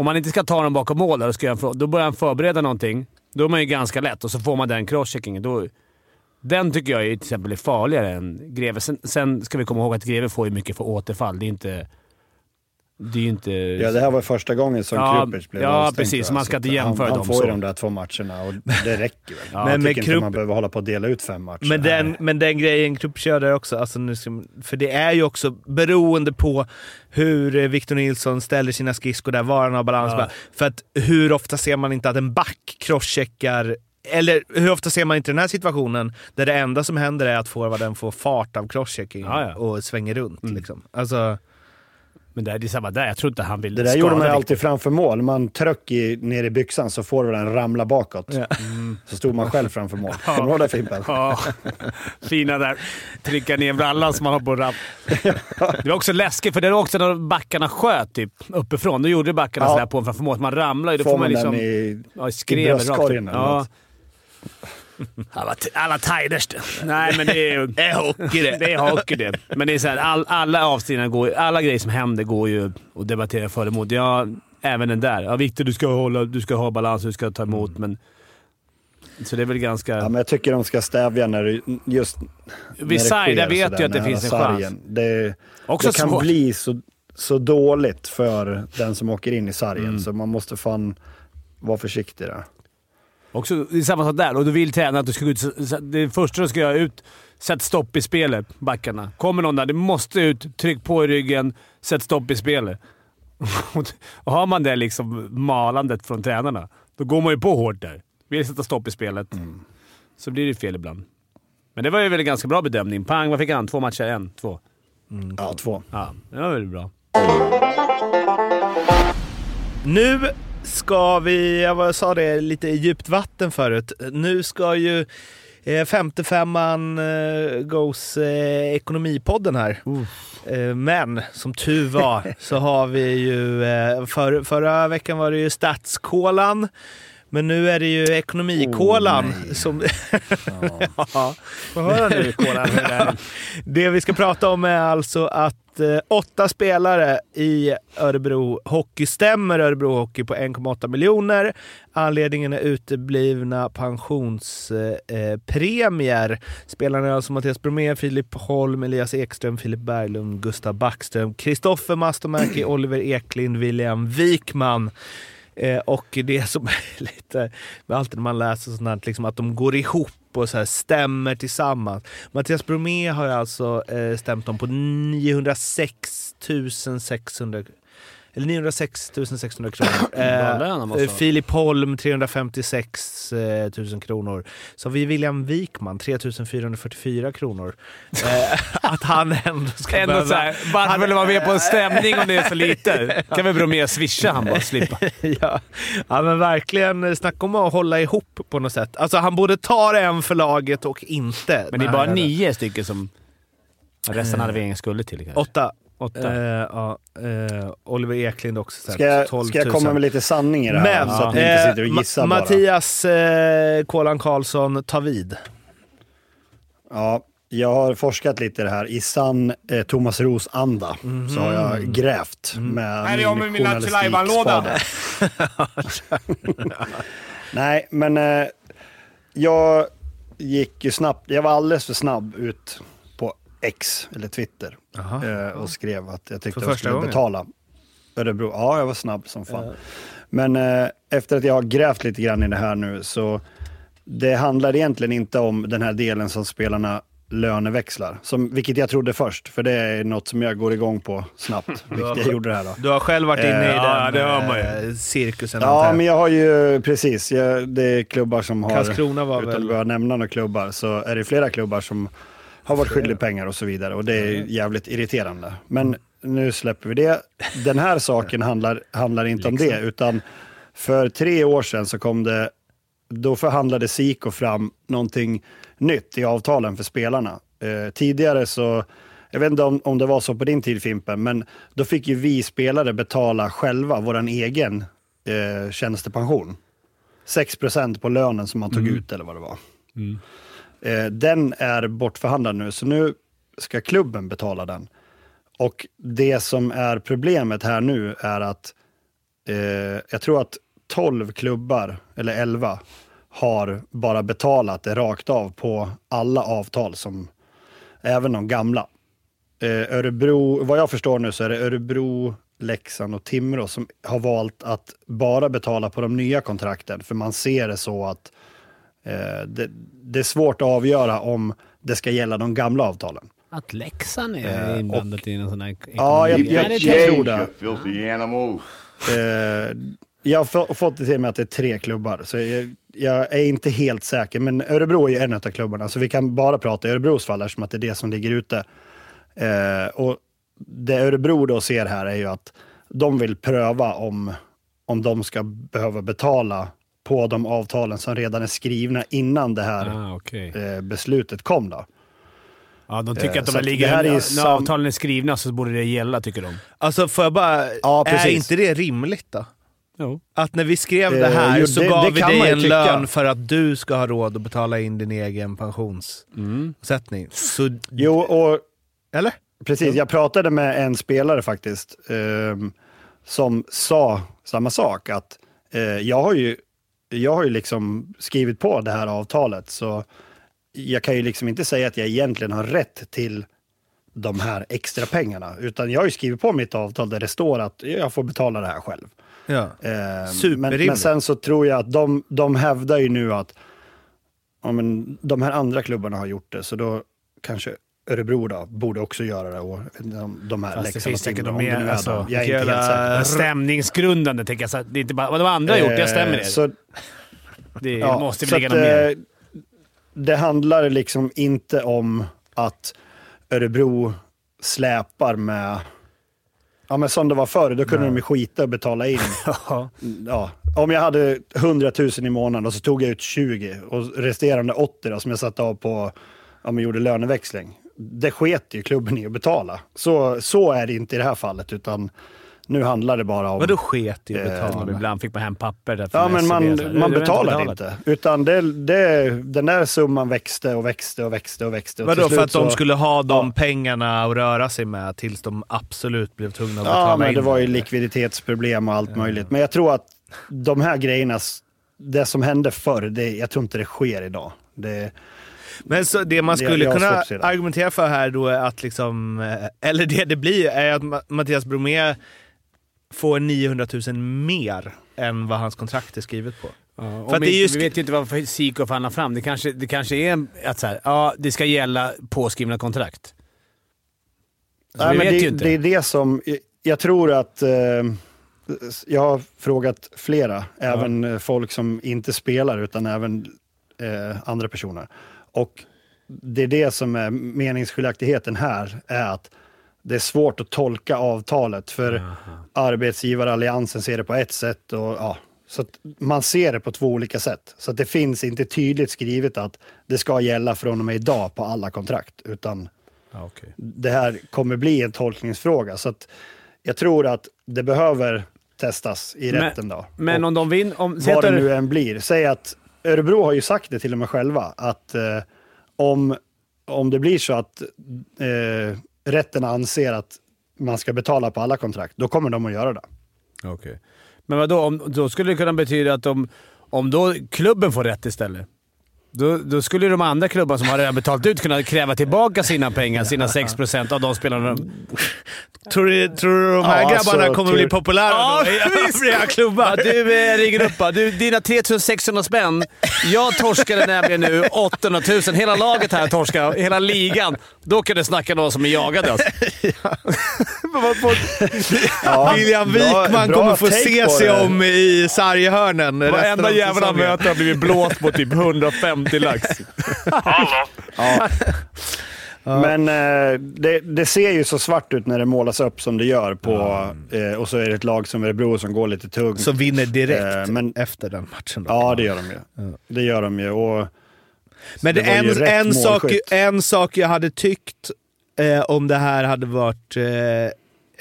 Om man inte ska ta den bakom mål där ska jag, då börjar han förbereda någonting. Då är man ju ganska lätt och så får man den crosscheckingen. Då, den tycker jag är, till exempel är farligare än Greve. Sen, sen ska vi komma ihåg att Greve får ju mycket för återfall. Det är inte... Det är ju inte... Ja, det här var första gången som Ja, Kruppic blev ja, avstängd, precis. Man ska Så inte att jämföra han, dem Han får ju så. de där två matcherna och det räcker väl. Men jag tycker inte Krupp- man behöver hålla på och dela ut fem matcher. Men den, men den grejen Krupp kör där också, alltså nu ska, för det är ju också beroende på hur eh, Victor Nilsson ställer sina skridskor där, var han har balans. Ja. För att hur ofta ser man inte att en back crosscheckar eller hur ofta ser man inte den här situationen där det enda som händer är att forwarden får fart av crosschecking Ja, ja. och svänger runt. Mm. Liksom. Alltså, Men det är, samma där. Jag tror inte han vill Det där gjorde man alltid framför mål. Man tryck i, ner i byxan så får den ramla bakåt. Ja. Så stod man själv framför mål. Kommer du ihåg det Fimpen? Ja, fina där. Trycka ner brallan som man har på rapp. Det var också läskigt, för det var också när backarna sköt typ, uppifrån. Då gjorde backarna Ja. sådär på en framför mål. Man ramlar ju. Då Får får man man liksom... den i, ja, i skrev bröstkorgen eller Ja. något? Alla, alla tiders det. Nej, men det är ju... det är hockey det. Det är hockey det. Men det är så här, all, alla avsnitt går Alla grejer som händer går ju att debattera för och emot. Ja, även den där. Ja, Viktor, du ska, hålla, du ska ha balans, du ska ta emot, men... Så det är väl ganska... Ja, men jag tycker de ska stävja när det just... Vid när det side, där vet jag att det finns en sargen. chans. Det, Också det kan svårt. bli så, så dåligt för den som åker in i sargen, Mm. så man måste fan vara försiktig där. Också, det är samma sak där. Och du vill träna att du ska gå ut. Det första du ska göra ut, sätt stopp i spelet, backarna. Kommer någon där, du måste ut, tryck på i ryggen, sätt stopp i spelet. och har man det liksom malandet från tränarna, då går man ju på hårt där. Vill sätta stopp i spelet. Så blir det fel ibland. Men det var ju väl en ganska bra bedömning. Pang, vad fick han? Två matcher? En? Två? Ja, två. Ja, det var väl bra. Nu ska vi, jag sa det, lite i djupt vatten förut. Nu ska ju eh, femte femman eh, Goes eh, Ekonomipodden här. Eh, men som tur var så har vi ju, eh, för, förra veckan var det ju Statskolan. Men nu är det ju Ekonomikolan som... ja. Få höra nu, Kolan. Det vi ska prata om är alltså att eh, åtta spelare i Örebro Hockey stämmer Örebro Hockey på 1,8 miljoner. Anledningen är uteblivna pensionspremier. Eh. Spelarna är alltså Mattias Bromé, Filip Holm, Elias Ekström, Filip Berglund, Gustav Backström, Kristoffer Mastomäki, Oliver Eklind, William Wikman. Eh, och det som är lite, med allt när man läser sånt här, liksom att de går ihop och så här stämmer tillsammans. Mattias Bromé har ju alltså eh, stämt dem på 906 600 eller 906 600 kronor. Eh. Filip Holm 356 eh, 000 kronor. Så har vi William Wikman 3 444 kronor. Eh, att han ändå ska Ändå behöva- såhär, varför han- vill vara med på en stämning om det är så lite? Kan vi Bromé swisha han bara slippa. ja. ja, men verkligen. Snacka om att hålla ihop på något sätt. Alltså han borde ta det en för laget och inte. Men det är bara nio stycken som resten hade vi inga skulder till kanske. Åtta. Åtta. Eh, ja, eh, Oliver Eklind också. så här, Ska jag, 12 000. ska jag komma med lite sanning i det här? Men så att ni inte eh, sitter och gissar Ma- bara. Mattias eh, Kolan Karlsson tar vid. Ja, jag har forskat lite i det här. I sann eh, Thomas Roos-anda så har jag grävt med Här är jag med min Lattjo. Nej, men eh, jag gick ju snabbt. Jag var alldeles för snabb ut på X, eller Twitter, eh, och skrev att jag tyckte För jag skulle gången? betala Örebro. Ja, jag var snabb som fan. Men eh, efter att jag har grävt lite grann i det här nu så det handlar egentligen inte om den här delen som spelarna löneväxlar, som, vilket jag trodde först, för det är något som jag går igång på snabbt, vilket jag gjorde det här då. Du har själv varit inne i Eh, ja, den det har man ju. eh, cirkusen. Ja, men jag har ju precis, jag, det är klubbar som har, Karlskrona var utan väl- att behöva nämna några klubbar, så är det flera klubbar som har varit skyldig pengar och så vidare. Och det är jävligt irriterande. Men nu släpper vi det. Den här saken handlar, handlar inte om det, utan för tre år sedan så kom det, då förhandlade Siko fram någonting nytt i avtalen för spelarna. Eh, tidigare så, jag vet inte om, om det var så på din tid Fimpen, men då fick ju vi spelare betala själva vår egen eh, tjänstepension. 6% på lönen som man tog ut eller vad det var. Eh, Eh, den är bortförhandlad nu, så nu ska klubben betala den. Och det som är problemet här nu är att eh, jag tror att 12 klubbar, eller 11, har bara betalat det rakt av på alla avtal, som, även de gamla. Eh, Örebro, vad jag förstår nu så är det Örebro, Leksand och Timrå som har valt att bara betala på de nya kontrakten, för man ser det så att eh, det, det är svårt att avgöra om det ska gälla de gamla avtalen. Att Leksand är Eh, inblandat i någon sån här... Ja, jag, ekonomi. jag, jag, det tror det. filthy animal. Eh, jag har få- fått det till mig att det är tre klubbar, så jag, jag är inte helt säker. Men Örebro är ju en av klubbarna, så vi kan bara prata i Örebros fall eftersom att det är det som ligger ute. Eh, och det Örebro då ser här är ju att de vill pröva om, om de ska behöva betala på de avtalen som redan är skrivna innan det här Ah, okej. eh, beslutet kom. Då. Ja, de tycker Eh, att de så ligger, här är ju när sam- avtalen är skrivna så borde det gälla, tycker de. Alltså får jag bara... Ja, är inte det rimligt då? Jo. Att när vi skrev det Eh, här jo, så det- gav det vi dig en tycka. lön för att du ska ha råd att betala in din egen pensionssättning. Så, Jo, och eller? Precis, jag pratade med en spelare faktiskt ehm, som sa samma sak. Att eh, jag har ju, jag har ju liksom skrivit på det här avtalet så jag kan ju liksom inte säga att jag egentligen har rätt till de här extra pengarna. Utan jag har ju skrivit på mitt avtal där det står att jag får betala det här själv. Ja. Eh, men, men sen så tror jag att de, de hävdar ju nu att ja, men de här andra klubbarna har gjort det, så då kanske Örebro då, borde också göra det. Och jag de här Fast det finns säkert de mer... Alltså, de. Jag är inte helt säker. Stämningsgrundande, tänker jag. Så det är inte bara vad de andra har gjort, det stämmer Eh, det. Så, det ja, måste vi lägga något mer. eh, Det handlar liksom inte om att Örebro släpar med... Ja, men som det var förr, då kunde de ju skita och betala in. ja, om jag hade 100 000 i månaden och så tog jag ut 20 och resterande 80 då, som jag satte av på, om jag gjorde löneväxling. Det sket ju klubben i att betala. Så, så är det inte i det här fallet, utan nu handlar det bara om... Vadå sket i att Eh, betala? Ja, ibland fick man hem papper där Ja, men man, så man har betalade betalat. inte. Utan det, det, den där summan växte och växte och växte och växte. Och Vadå, för att slut de så- skulle ha de Ja. pengarna att röra sig med tills de absolut blev tvungna att betala Ja, men in det var ju likviditetsproblem och allt möjligt. Men jag tror att de här grejerna, det som hände förr, det, jag tror inte det sker idag. Det, Men så det man skulle jag kunna argumentera för här då är att liksom, eh, eller det det blir, är att Ma- Mattias Bromé får 900 000 mer än vad hans kontrakt är skrivet på. Ja, För om att det är ju inte, sk- vi vet ju inte vad Siko förhandlar fram. Det kanske, det kanske är att så här, ja, det ska gälla påskrivna kontrakt. Så Nej, vi men vet det, ju inte. det är det som... Jag tror att... Eh, jag har frågat flera, även eh, folk som inte spelar, utan även eh, andra personer. Och det är det som är meningsskiljaktigheten här, är att det är svårt att tolka avtalet, för arbetsgivaralliansen ser det på ett sätt. Och, ja, så man ser det på två olika sätt. Så det finns inte tydligt skrivet att det ska gälla från och med idag på alla kontrakt, utan Ja, okej. det här kommer bli en tolkningsfråga. Så jag tror att det behöver testas i Men- rätten då. Men Och om de vinner... Om, vad det nu än blir. Säg att Örebro har ju sagt det till och med själva, att eh, om, om det blir så att eh, rätten anser att man ska betala på alla kontrakt, då kommer de att göra det. Okej. Men vadå, om, då skulle det kunna betyda att om, om då klubben får rätt istället, då, då skulle de andra klubbarna som har redan betalat ut kunna kräva tillbaka sina pengar, sina 6% av de spelarna. Tror du, tror du de här Ja, grabbarna alltså, kommer tur- bli populära Ja, då övriga klubbar? Ja, du eh, ringer upp bara. du, Dina 3600 spänn. Jag torskade nämligen nu 800 000. Hela laget här torskar. Hela ligan. Då kan du snacka någon som är jagade alltså. Ja, William Wikman bra kommer få se sig det. om i sarghörnen Varenda av jävla säsongen. möte har blivit blåst på typ 150 lax. Men eh, det, det ser ju så svart ut när det målas upp som det gör. på eh, Och så är det ett lag som Örebro som går lite tungt. Som vinner direkt Eh, men- efter den matchen. Då. Ja, det gör de ju. Det gör de ju. Och Men det det en, en, sak, en sak jag hade tyckt eh, om det här hade varit eh,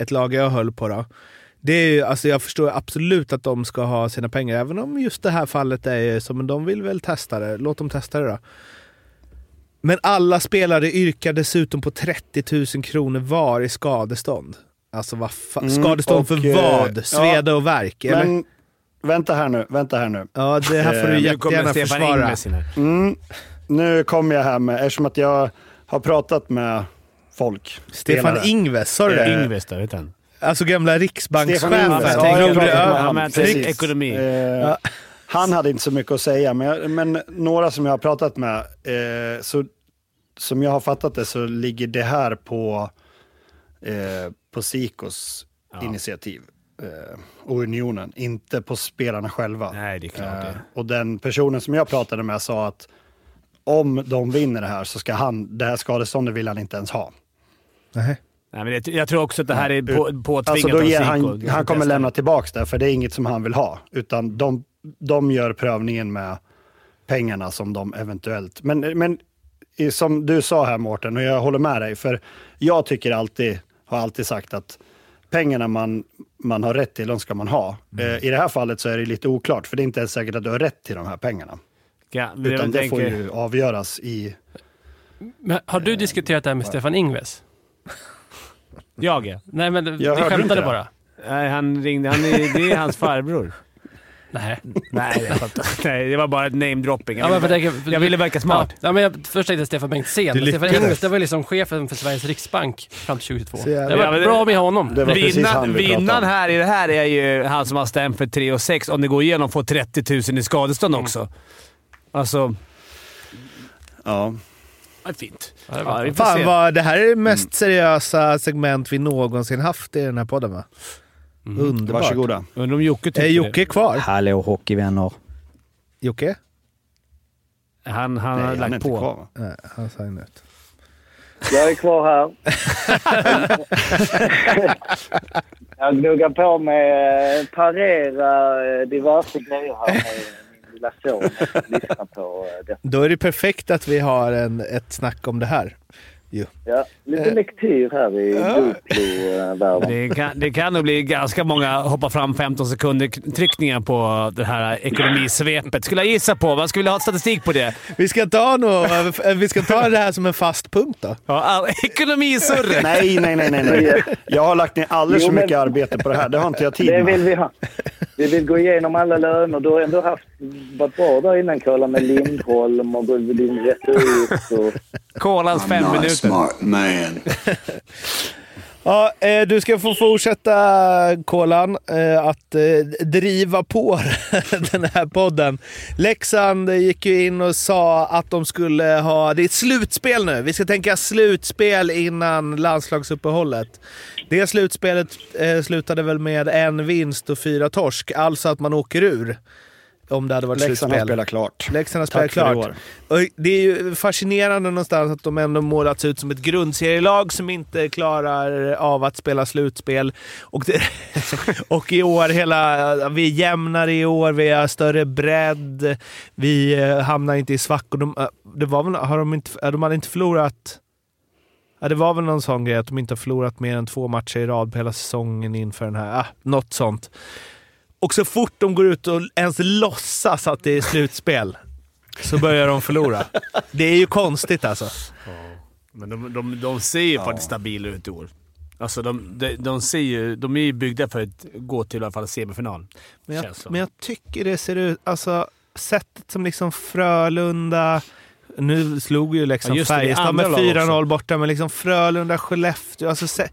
ett lag jag höll på då. Det är alltså jag förstår absolut att de ska ha sina pengar, även om just det här fallet är så, men de vill väl testa det. Låt dem testa det då. Men alla spelare yrkar dessutom på 30 000 kronor var i skadestånd. Alltså vad fa- Mm, skadestånd och, för eh, vad? Sveda och värk? Eller? Men vänta här nu, vänta här nu. ja, det här får du eh, Nu kommer jättegärna Stefan försvara. Mm, nu kommer jag här med, eftersom att jag har pratat med folk. Stefan spelare. Ingves, sa du det? Eh, Ingves där, vet han. Alltså gamla Stefan riksbankschefen. Ja, Gjorde Ja, precis. ekonomi. Eh, Han hade inte så mycket att säga, men, jag, men några som jag har pratat med, eh, så, som jag har fattat det så ligger det här på, eh, på Sikos initiativ eh, och Unionen, inte på spelarna själva. Nej, det är klart Eh, det. och den personen som jag pratade med sa att om de vinner det här så ska han, det här skadeståndet vill han inte ens ha. Nej. Nej, men det, jag tror också att det här är på, påtvingat Alltså då av ger Zico. han, han kommer lämna tillbaka det, för det är inget som han vill ha. Utan de, de gör prövningen med pengarna som de eventuellt... Men, men som du sa här Mårten, och jag håller med dig, för jag tycker alltid, har alltid sagt att pengarna man, man har rätt till, de ska man ha. Mm. Eh, I det här fallet så är det lite oklart, för det är inte ens säkert att du har rätt till de här pengarna. Ja, det, Utan det får tänker- ju avgöras i... Men har du diskuterat det här med Stefan Ingves? Jag ja. Nej, men Jag inte skämtade det. bara. Nej, han ringde. Han är, det är hans farbror. Nej. Nej, jag fattar. Nej, det var bara ett namedropping. Ja, men för jag, jag ville verka smart. Ja, ja, men jag, först tänkte jag Stefan Bengtzén. Men Stefan. Ingves, det var liksom chefen för Sveriges Riksbank fram till 2022. Så jävla- Det var Ja, det- bra med honom. Det var precis Vinnaren, vi här i det här är ju han som har stämt för 3 och 6. Om det går igenom får 30 000 i skadestånd också. Alltså... Ja. Ja, fint. Ja, det Fan vad, det här är det mest seriösa segment vi någonsin haft i den här podden va? Underbart. Varsågoda. Undrar om Jocke tycker Är Jocke kvar? Hallå hockeyvänner. Jocke? Han, han Nej, har han är lagt inte på. kvar va? Nej, han sa ut. Jag är kvar här. jag gnuggar på med eh, parera eh, diverse grejer här lilla son. Lyssna på eh, det. Då är det perfekt att vi har en, ett snack om det här. Jo. Ja, lite lektyr här i Duplo-världen. Det kan, det kan nog bli ganska många hoppa fram 15 sekunder tryckningar på det här ekonomisvepet. Skulle jag gissa på. Vad skulle vilja ha statistik på det? Vi ska ta, nå, vi ska ta det här som en fast punkt då. Ja, ekonomisurret! Nej, nej, nej, nej, nej. Jag har lagt ner alldeles för mycket arbete på det här. Det har inte jag tid Det vill med. vi ha. Vi vill gå igenom alla löner. Du har ändå haft, varit bra där innan Kolla med Lindholm och din retorik. Och... Kolans fem minuter. man. Ja, eh, du ska få fortsätta, Kolan, eh, att eh, driva på den här podden. Leksand gick ju in och sa att de skulle ha... Det är ett slutspel nu. Vi ska tänka slutspel innan landslagsuppehållet. Det slutspelet eh, slutade väl med en vinst och fyra torsk, alltså att man åker ur. Om det hade varit Leksand har slutspel. spelat klart. Leksand spelat Tack för i klart. Och det är ju fascinerande någonstans att de ändå målats ut som ett grundserielag som inte klarar av att spela slutspel. Och, det, och i år, hela, vi är jämnare i år, vi har större bredd, vi eh, hamnar inte i svackor. De, eh, det var väl, har de, inte, eh, de hade inte förlorat... Ja, det var väl någon sån grej att de inte har förlorat mer än två matcher i rad på hela säsongen inför den här. Ah, något sånt. Och så fort de går ut och ens låtsas att det är slutspel så börjar de förlora. Det är ju konstigt alltså. Men de, de, de ser ju faktiskt stabila ut i år. Alltså de, de, de, ser ju, de är ju byggda för att gå till i alla fall semifinal. Men jag, men jag tycker det ser ut... Alltså, sättet som liksom Frölunda... Nu slog ju liksom Ja, Färjestad med andra lag 4-0 borta, men liksom Frölunda, Skellefteå. Alltså, se,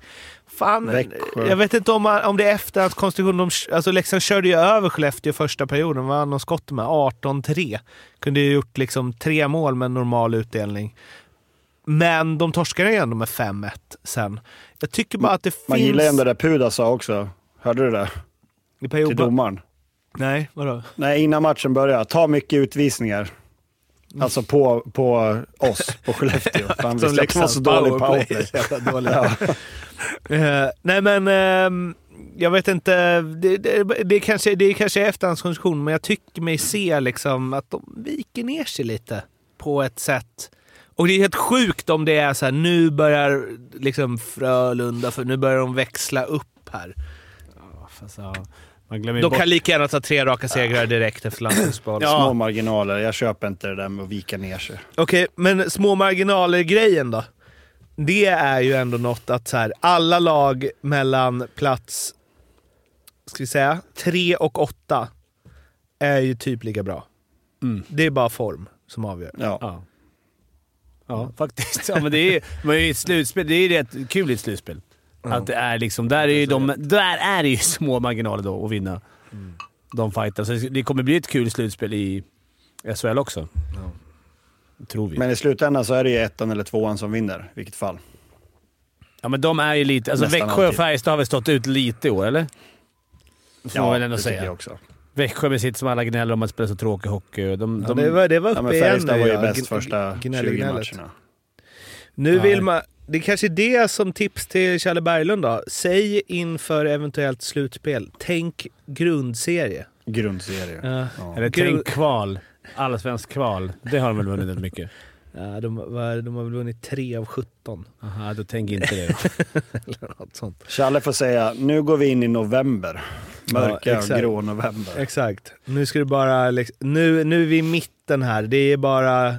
fan, Växjö. jag vet inte om, man, om det är efter att konstruktionen... De, alltså Leksand körde ju över Skellefteå första perioden. Vann de skott med 18-3. Kunde ju gjort liksom tre mål med normal utdelning. Men de torskade ju ändå med 5-1 sen. Jag tycker bara att det Man finns... gillar ju ändå det Puda sa också. Hörde du det? I Till perioden. domaren. Nej, vadå? Nej, innan matchen började. Ta mycket utvisningar. Alltså på, på oss, på Skellefteå. Visste att de var så dålig powerplay. Dåliga. Eh, nej men, ehm, jag vet inte. Det, det, det, kanske, det är kanske efterhandskonstruktion, men jag tycker mig se liksom att de viker ner sig lite på ett sätt. Och det är helt sjukt om det är så här, nu börjar liksom Frölunda, för nu börjar de växla upp här. Fast, ja, man glömmer ju De bort... kan lika gärna ta tre raka segrar direkt efter landslagsuppehåll. Små marginaler. Jag köper inte det där med att vika ner sig. Okej, men små marginaler-grejen då? Det är ju ändå något att så här, alla lag mellan plats, ska vi säga, tre och åtta är ju typ lika bra. Mm. Det är bara form som avgör. Ja. Ja. Ja, faktiskt. Ja, men det är, men i ett slutspel, det är rätt kul i ett slutspel. Att det är liksom, där är, ju de, där är det ju små marginaler då att vinna de fighterna. Så det kommer bli ett kul slutspel i SHL också. Tror vi. Men i slutändan så är det ju ettan eller tvåan som vinner, i vilket fall. ja, men de är ju lite... Alltså Nästan Växjö och. Färjestad har väl stått ut lite i år, eller? Får man väl ändå det säga. tycker jag också. Växjö med sitt som alla gnäller om att spela så tråkig hockey. De, Ja, de, det, var, det var uppe Ja, men igen Färjestad var ju ja. bäst första gnäll- 20 gnället. matcherna. Nu Ja, vill man... Det är kanske är det som tips till Challe Berglund då. Säg inför eventuellt slutspel, tänk grundserie. Grundserie. Ja. Ja. eller Grund- tänk kval. Allsvensk kval. Det har de väl vunnit mycket? Ja, de, var- de har väl vunnit 3 av 17. Aha, då tänk inte det. Eller något sånt. Challe får säga, nu går vi in i november. Mörka, Ja, exakt. grå november. Exakt. Nu ska du bara... Nu, nu är vi i mitten här. Det är bara...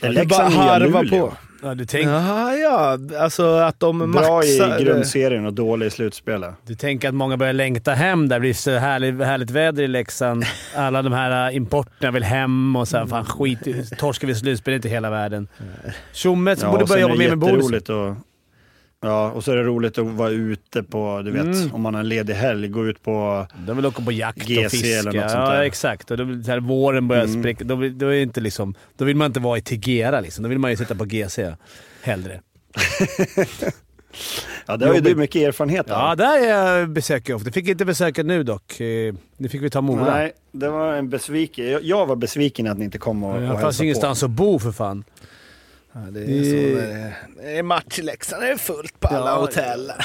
Det är bara harva på. Ja, du, tänk, Jaha, ja. Alltså att de Bra maxar... i grundserien och dålig i slutspelet. du tänker att många börjar längta hem. där. Det blir så härligt, härligt väder i Leksand. Alla de här äh, importerna vill hem och så här, fan skit Torskar vi slutspel inte hela världen. Tjomme som borde börja jobba mer det med jätteroligt och, Ja, och så är det roligt att vara ute på, du vet, Mm. om man har en ledig helg, gå ut på... De vill åka på jakt och GC fiska. eller något sånt ja, där. exakt. Och då, här, våren börjar Mm. spricka. Då, då, är inte liksom, då vill man inte vara i Tegera liksom. Då vill man ju sitta på GC hellre. Ja, det har ju du mycket erfarenhet av. Ja, där är jag besöker jag ofta. Fick inte besöka nu dock. Eh, Nu fick vi ta Mora. Nej, det var en besviken. Jag, jag var besviken att ni inte kom och, och Det fanns på. ingenstans att bo för fan. Ja, det är så när det- det är match i Leksand. Det är fullt på alla Ja, hotell.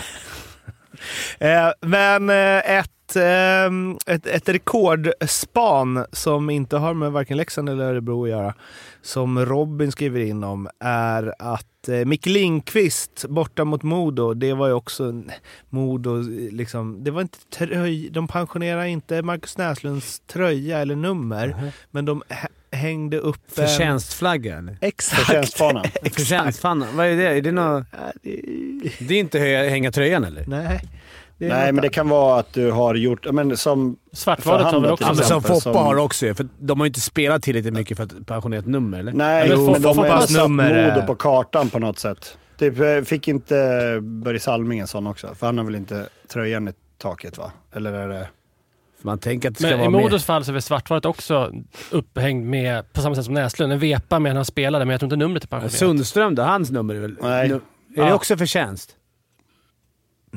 Eh, Men eh, ett, eh, ett, ett rekordspan som inte har med varken Leksand eller Örebro att göra, som Robin skriver in om, är att eh, Micke Lindqvist borta mot Modo, det var ju också Modo, liksom, det var inte tröj, de pensionerade inte Marcus Näslunds tröja eller nummer, men de hä- hängde upp en- Förtjänstflagga eller? Exakt. Förtjänstfanan. Vad är det? Är det, något, det- är inte hänga tröjan eller? Nej. Nej, men det kan vara att du har gjort, men som Svartvalet har väl också Ja, men som Foppa som- har också ju, för de har ju inte spelat tillräckligt mycket för att pensionera ett nummer eller? Nej, Eller men de har Foppas satt nummer Modo på kartan på något sätt. Typ, eh, fick inte Börje Salming en sån också? För han har väl inte tröjan i taket va? Eller är det... Man tänker att det ska Men i vara mer... Modos fall så är väl Svartvalet också upphängd med, på samma sätt som Näslund, en vepa med när han spelade, men jag tror inte numret är pensionerat. Sundström då? Hans nummer är väl... Nej. Nu, är Ja. det också förtjänst?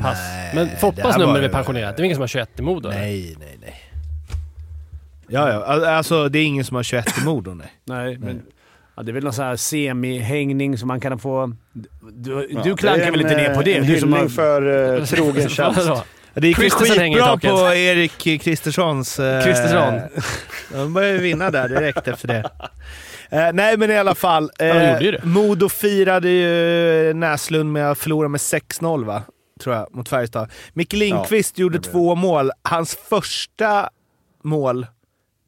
Pass. Nej, men Foppas nummer är pensionerat? Det är ingen som har 21 i Modo? Nej, nej, nej. Ja, ja. Al- Alltså, det är ingen som har 21 i Modo, nej. Nej, men... Ja, det är väl någon sån här semi-hängning som man kan få... Du, Ja, du klankar väl inte en, ner på det? En Du som har, för uh, trogen tjänst. Det gick skitbra på Erik Kristerssons... Eh, Kristersson. De började vinna där direkt efter det. Eh, nej, men i alla fall. Eh, det. Modo firade ju Näslund med att förlora med 6-0, va? Tror jag, mot Färjestad. Micke Lindqvist gjorde det blev två mål. Hans första mål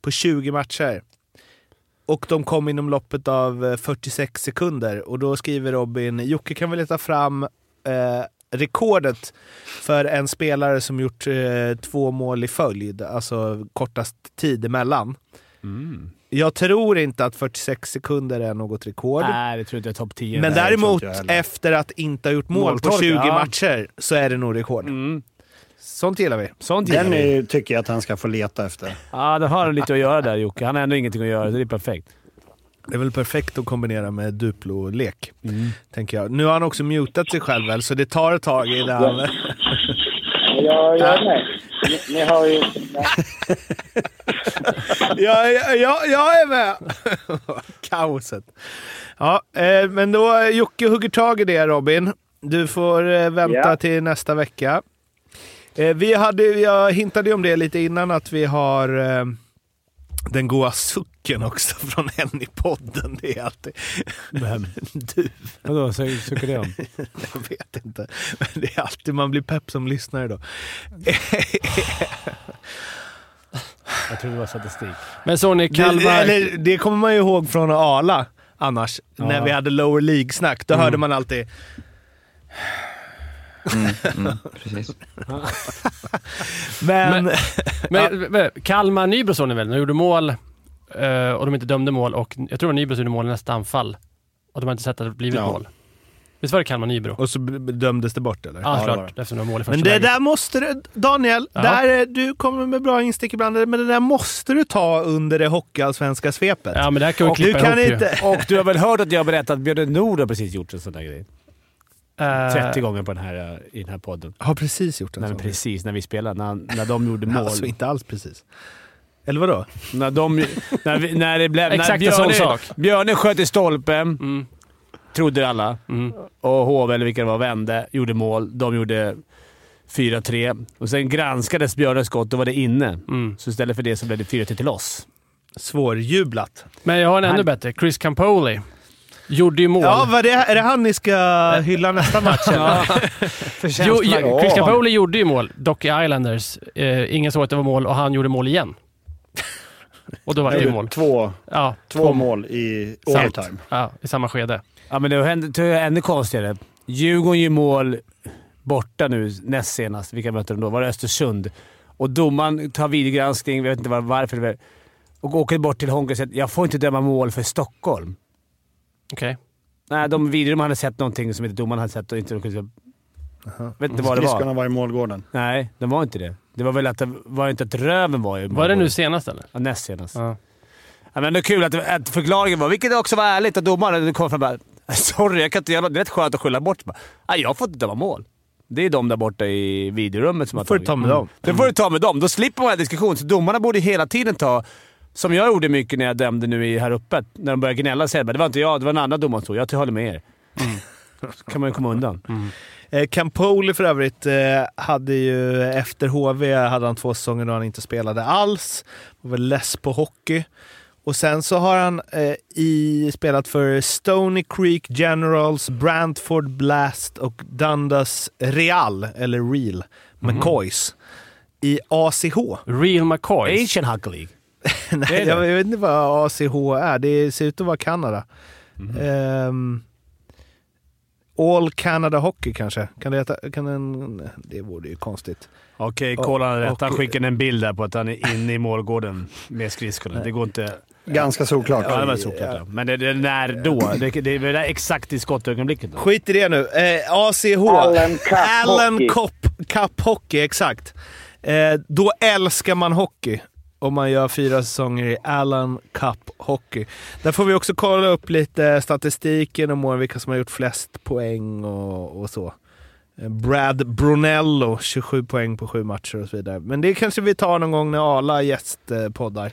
på 20 matcher. Och de kom inom loppet av eh, 46 sekunder. Och då skriver Robin, Jocke kan väl leta fram eh, rekordet för en spelare som gjort eh, två mål i följd, alltså kortast tid emellan. Mm. Jag tror inte att 46 sekunder är något rekord. Nej, det tror inte jag är topp 10. men nej, däremot efter att inte ha gjort mål på Måltorka, 20 ja. matcher så är det nog rekord. Mm. Sånt gillar vi. Sånt gillar Den vi. tycker jag att han ska få leta efter. Ja, det har lite att göra där Jocke. Han har ändå ingenting att göra, så det är perfekt. Det är väl perfekt att kombinera med Duplo-lek, Mm. tänker jag. Nu har han också mutat sig själv väl, så det tar ett tag innan... jag, jag är med. Ni, ni har ju... Ja. Ja, ja, ja, jag är med! Kaoset. Ja, eh, men då eh, Jocke hugger tag i det Robin. Du får eh, vänta Ja. till nästa vecka. Eh, vi hade, jag hintade om det lite innan att vi har eh, den goa sucken också från en i podden. Det är alltid... Vem? Du. Vadå, så tycker det om? Jag vet inte. Men det är alltid man blir pepp som lyssnare då. Jag tror det var statistik. Men såg ni Det, Kalmar... eller, det kommer man ju ihåg från Arla annars. Ja. När vi hade lower League-snack. Då hörde man alltid... Precis. Men... Men, men, Kalmar Nybro såg ni väl? De gjorde mål eh, och de inte dömde mål och jag tror var Nybro gjorde mål i nästa anfall. Och de har inte sett att det blivit Ja. mål. Visst var det Kalmar Nybro? Och så dömdes det bort eller? Ja, det var klart. Eftersom de mål i första Men det läget. där måste du, Daniel, Ja. där, eh, du kommer med bra instick ibland, men det där måste du ta under det hockeyallsvenska svepet. Ja, men det här kan vi Och du klippa kan ihop ju. inte... Och du har väl hört att jag har berättat att Björn Nord har precis gjort en sån där grej? Eh, 30 gånger på den här, eh, i den här podden. Har precis gjort en Nej, sån. precis när vi spelade. När, när de gjorde mål. Alltså inte alls precis. Eller vadå? När, de, när, vi, när det blev... Exakt när en sån Björne, sak. Björne sköt i stolpen, Mm, trodde alla. mm. Och HV, eller vilka det var, vände, gjorde mål. De gjorde 4-3. Och sen granskades Björnes skott, då var det inne. Mm. Så istället för det så blev det 4-3 till oss. Svårjublat. Men jag har en ännu Han- bättre. Chris Campoli gjorde ju mål. Ja, vad det, är det han ni ska hylla nästa match? eller? Jo, jo, Ja. Chris Campoli gjorde ju mål, dock i Islanders. Eh, ingen såg att det var mål och han gjorde mål igen. Och då var det ju mål. Två, Ja, två mål i overtime. Ja, i samma skede. Ja, men det hände det är ännu konstigare. Djurgården gör mål borta nu näst senast. Vilka mötte de då? Var det Östersund? Och domaren tar videogranskning, jag vet inte var, varför, och åker bort till Honka och säger jag får inte döma mål för Stockholm. Okej. Nej, de videor de hade sett någonting som inte domaren hade sett och inte... Vet inte vad det var. Skridskorna var i målgården. Nej, de var inte det. Det var väl att, det var inte att röven var i Var det målgården. nu senast eller? Ja, näst senast. Ja. Ja, men det är kul att, att förklaringen var, vilket också var ärligt, att domaren kom fram och bara “Sorry, jag kan inte göra något.” Det är rätt skönt att skylla bort. Bara, "Nej, jag får inte döma mål. Det är de där borta i videorummet som har får du tagit. ta med dem. Det får du ta med dem. Då slipper man den diskussionen. Så domarna borde hela tiden ta, som jag gjorde mycket när jag dömde nu i här uppe, när de började gnälla och säga det var inte jag, det var en annan domare som Jag håller med er. Så kan man ju komma undan. Eh, Campoli för övrigt eh, hade ju efter HV hade han två säsonger då han inte spelade alls. Var väl less på hockey. Och sen så har han eh, i, spelat för Stony Creek Generals, Brantford Blast och Dundas Real, eller Real, McCoys i ACH. Real McCoys. Asian Hockey League. Nej, är det. jag vet inte vad ACH är. Det ser ut att vara Kanada. Mhm. Ehm, All Canada Hockey kanske? Kan det heta? Kan den, det vore ju konstigt. Okej, Och- kolla rätt. Han skickade en bild där på att han är inne i målgården med skridskorna. Det går inte... Ganska solklart. Ja, det var såklart. Ja. Men det, det är när då? Det, det är väl exakt i skottögonblicket då? Skit i det nu. Eh, ACH. Allen Cup Allen Hockey. Cup, Cup Hockey, exakt. Eh, då älskar man hockey. Om man gör fyra säsonger i Allen Cup Hockey. Där får vi också kolla upp lite statistiken och mål, vilka som har gjort flest poäng och, och så. Brad Brunello, 27 poäng på sju matcher och så vidare. Men det kanske vi tar någon gång när Arla gästpoddar.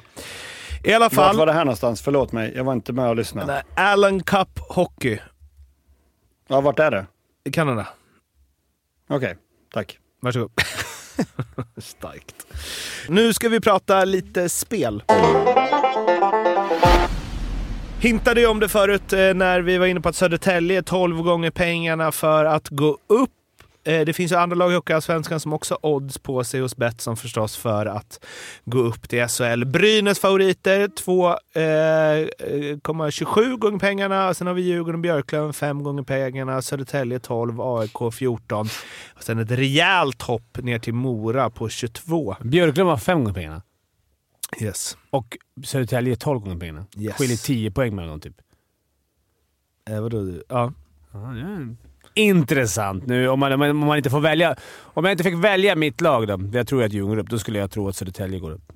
I alla Vart fall, var det här någonstans? Förlåt mig, jag var inte med och lyssnade. Allen Cup Hockey Ja, vart är det? i Kanada. Okej, tack. Varsågod. Starkt. Nu ska vi prata lite spel. Hintade ju om det förut eh, när vi var inne på att Södertälje är 12 gånger pengarna för att gå upp. Eh, Det finns ju andra lag i Hockeyallsvenskan som också har odds på sig hos Betsson förstås för att gå upp till SHL. Brynäs favoriter 2,27 gånger pengarna. Sen har vi Djurgården och Björklöven 5 gånger pengarna. Södertälje 12, AIK 14. Och sen ett rejält hopp ner till Mora på 22. Björklund var fem gånger pengarna. Yes. Och Södertälje 12 gånger pengarna. Yes. Skiljer 10 poäng mellan dem typ. Eh, vadå? Ja. Intressant. Nu om man, om man inte får välja. Om jag inte fick välja mitt lag då, jag tror att Djurgården går upp, då skulle jag tro att Södertälje går upp.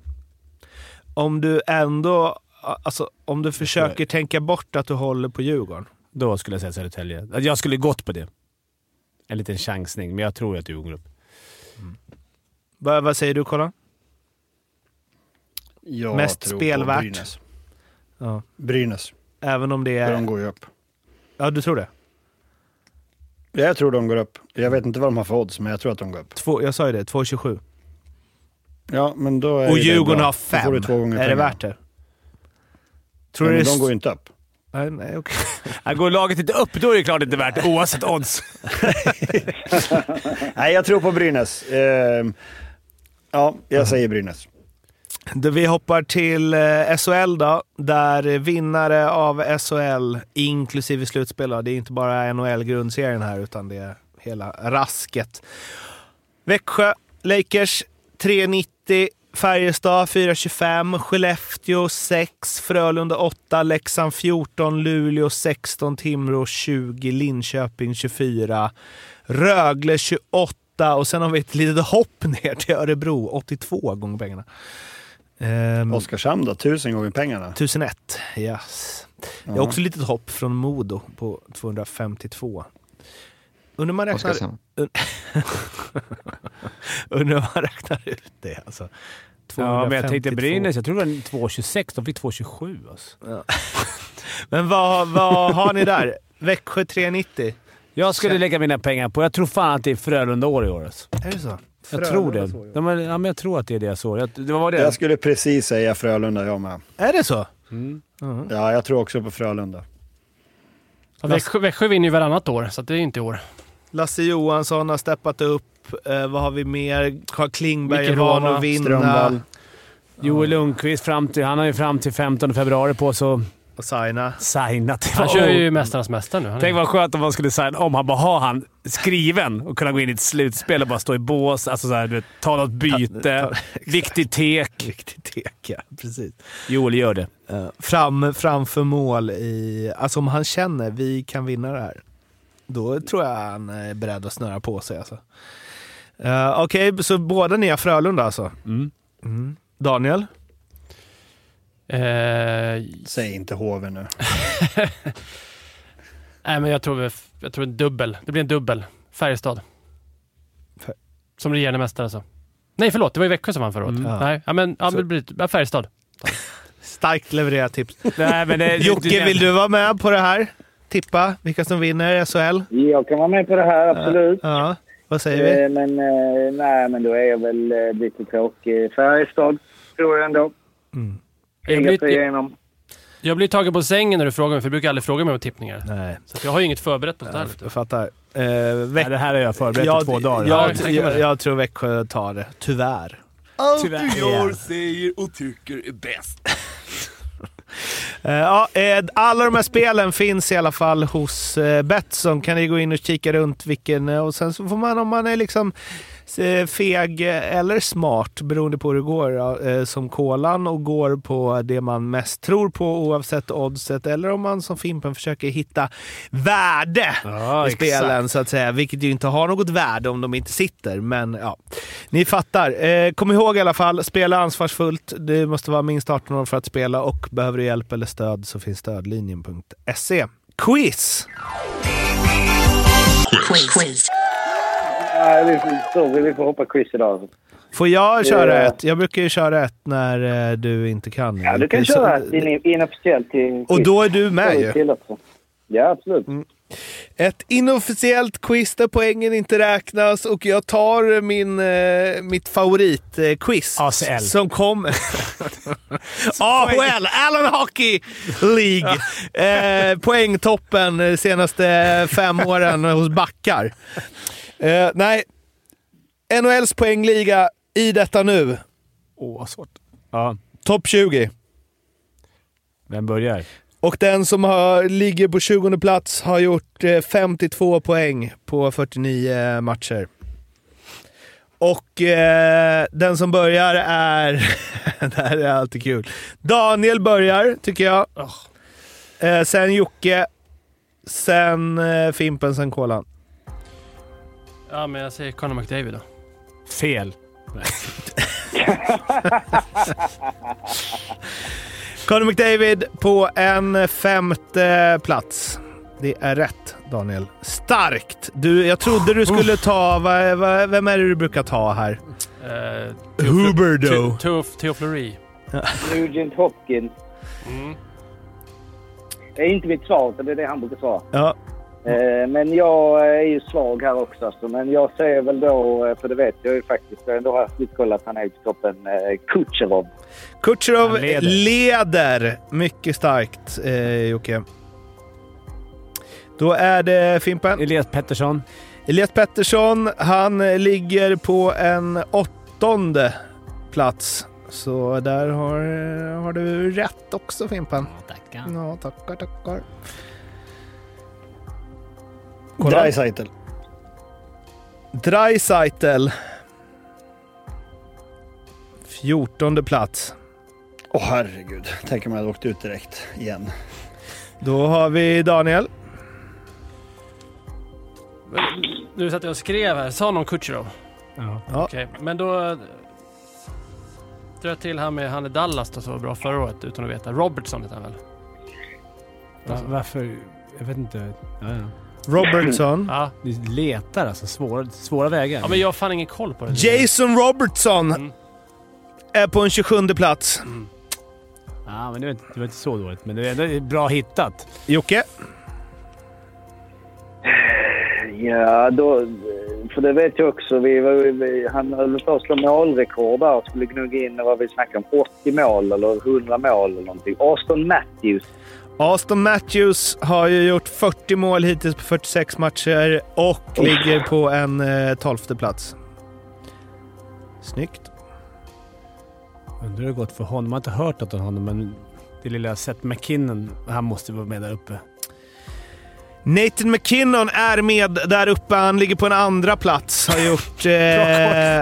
Om du ändå... Alltså, om du försöker tänka bort att du håller på Djurgården. Då skulle jag säga Södertälje. Jag skulle gått på det. En liten chansning, men jag tror att Djurgården går upp. Vad, vad säger du Kolla? Jag Mest tror spelvärt. på Brynäs. Ja. Brynäs. Även om det är... de går ju upp. Ja, du tror det? Ja, jag tror de går upp. Jag vet inte vad de har för odds, men jag tror att de går upp. Två, jag sa ju det, 2,27. Ja, men då är Och Djurgården har Då får fem. du två gånger Är det pengarna. värt det? Tror du men det de är... går ju inte upp. Nej, nej, okej. Ja, Går laget inte upp, då är det klart inte värt det, oavsett odds. Nej, jag tror på Brynäs. Ehm, ja, jag säger Brynäs. Vi hoppar till eh, SHL då, där vinnare av SHL, inklusive slutspel, då, det är inte bara NHL-grundserien här utan det är hela rasket. Växjö, Lakers 390, Färjestad 425, Skellefteå 6, Frölunda 8, Leksand 14, Luleå 16, Timrå 20, Linköping 24, Rögle 28 och sen har vi ett litet hopp ner till Örebro, 82 gånger pengarna. Um, Oskarshamn då, tusen gånger pengarna. 1001, yes. Jag har också ett litet hopp från Modo på 252. Undrar man räknar, undrar man räknar ut det alltså. Ja, men jag tänkte 252. Brynäs, jag tror det var 2,26. De fick 2,27 alltså. Ja. Men vad, vad har ni där? Växjö 390? Jag skulle lägga mina pengar på... Jag tror fan att det är Frölunda-år i år. Alltså. Är det så? Jag tror det. De är, ja, men jag tror att det är deras år. Jag, det var det. Jag skulle precis säga Frölunda jag med. Är det så? Mm. Ja, jag tror också på Frölunda. Ja, Växjö, Växjö vinner ju varannat år, så det är inte i år. Lasse Johansson har steppat upp. Eh, vad har vi mer? Carl Klingberg är van att vinna. Strömvall. Joel Lundqvist, fram till, han har ju fram till 15 februari på sig Och signa. signat. Han kör ju Mästarnas Mästare nu. Han är- Tänk vad skönt om man skulle signa om han bara har han skriven och kunna gå in i ett slutspel och bara stå i bås. Alltså såhär, du vet, ta något byte. Viktig tek. Riktigt tek, ja. Precis. Joel gör det. Eh, fram, framför mål i... Alltså om han känner vi kan vinna det här, då tror jag han är beredd att snöra på sig. Alltså. Eh, Okej, så båda ni har Frölunda alltså? Mm. Mm. Daniel? Eh, Säg inte HV nu. nej, men jag tror, vi- jag tror en dubbel. Det blir en dubbel. Färjestad. Fär- Som regerande mästare alltså. Nej, förlåt. Det var ju Växjö som vann förra året. Mm. Ja. Nej, ja, men ja, Så- det blir ja, Färjestad. Starkt levererat tips. Nej, men det, Jocke, vill du vara med på det här? Tippa vilka som vinner SHL? Jag kan vara med på det här, absolut. Ja, vad säger vi? Eh, Men, eh, nej, men då är jag väl eh, lite tråkig. Färjestad, tror jag ändå. Mm. Jag blir, igenom. jag blir tagen på sängen när du frågar mig, för du brukar aldrig fråga mig om tippningar. Nej, Så jag har ju inget förberett på sånt här. jag fattar. Eh, Nej, det här har jag förberett i två dagar. Ja, jag, jag jag, jag tror Växjö tar det, tyvärr. Tyvärr. gör, säger och tycker är bäst. Eh, ja, alla de här spelen finns i alla fall hos eh, Betsson. Kan ni gå in och kika runt vilken... eh, Och sen så får man, om man är liksom feg eh, eller smart, beroende på hur det går, eh, som kolan och går på det man mest tror på oavsett oddset. Eller om man som Fimpen försöker hitta värde Ja, i spelen, så att säga. Vilket ju inte har något värde om de inte sitter. Men ja, ni fattar. Eh, kom ihåg i alla fall, spela ansvarsfullt. Du måste vara minst 18 år för att spela och behöver du hjälp eller stöd så finns stödlinjen.se. Quiz! Nej, vi får, vi får hoppa quiz idag. Får jag köra ett? Jag brukar ju köra ett när eh, du inte kan. Ja, du kan köra ett in, inofficiellt till Och då är du med ju. Ja, absolut. Ett inofficiellt quiz där poängen inte räknas och jag tar min, eh, mitt favoritquiz. ACL. Som kom... AHL, Allen Hockey League. Eh, poängtoppen de senaste fem åren hos backar. Eh, nej, NHLs poängliga i detta nu. Åh, vad svårt. Ja, Topp 20. vem börjar? Och den som har, ligger på 20 plats har gjort eh, 52 poäng på 49 matcher. Och eh, den som börjar är... det här är alltid kul. Daniel börjar, tycker jag. Eh, sen Jocke. Sen eh, Fimpen, sen Kolan. Ja, men jag säger Conor McDavid då. Fel. Conor McDavid på en femte plats. Det är rätt, Daniel. Starkt! Du, jag trodde du skulle ta... Vad, vad, vem är det du brukar ta här? Uh, Huberdo. Teoflori. Nugent Hopkins. Mm. Det är inte mitt svar, utan det är det han brukar svara. Ja. Eh, Men jag är ju svag här också. Alltså. Men jag säger väl då, eh, för det vet jag ju faktiskt, jag har ändå haft lite koll att han är i toppen, eh. Kucherov Han leder. leder. Mycket starkt, eh, Jocke. Då är det Fimpen. Elias Pettersson. Elias Pettersson, han ligger på en åttonde plats. Så där har, har du rätt också Fimpen. Tackar. Ja, tackar, tackar. Dreisaitl. Dreisaitl. Fjortonde plats. Åh herregud, tänk om jag hade åkt ut direkt igen. Då har vi Daniel. Nu satt jag och skrev här. Sa någon Kucherov? Ja. Ja. Okej, men då... eh, Drar jag till han med han i Dallas då som var bra förra året utan att veta. Robertson heter han väl? Va- varför? Jag vet inte. Ja, ja. Robertson. Ja. Ni letar alltså. Svåra, svåra vägar. ja, men jag har fan ingen koll på det. Jason Robertson Mm. är på en 27 plats. Ja, men det var, inte, det var inte så dåligt. Men det är ändå bra hittat. Jocke? Ja, då, för det vet jag också. Vi, var, vi, han höll på att slå målrekord där och skulle gnugga in vad vi snackade om. 80 mål eller 100 mål eller någonting. Aston Matthews. Aston Matthews har ju gjort 40 mål hittills på 46 matcher och ligger på en eh, 12 plats. Snyggt. Undrar hur det gått för honom. Man har inte hört något om honom, men det lilla Seth McKinnon, han måste vara med där uppe. Nathan McKinnon är med där uppe. Han ligger på en andra plats. Har gjort eh,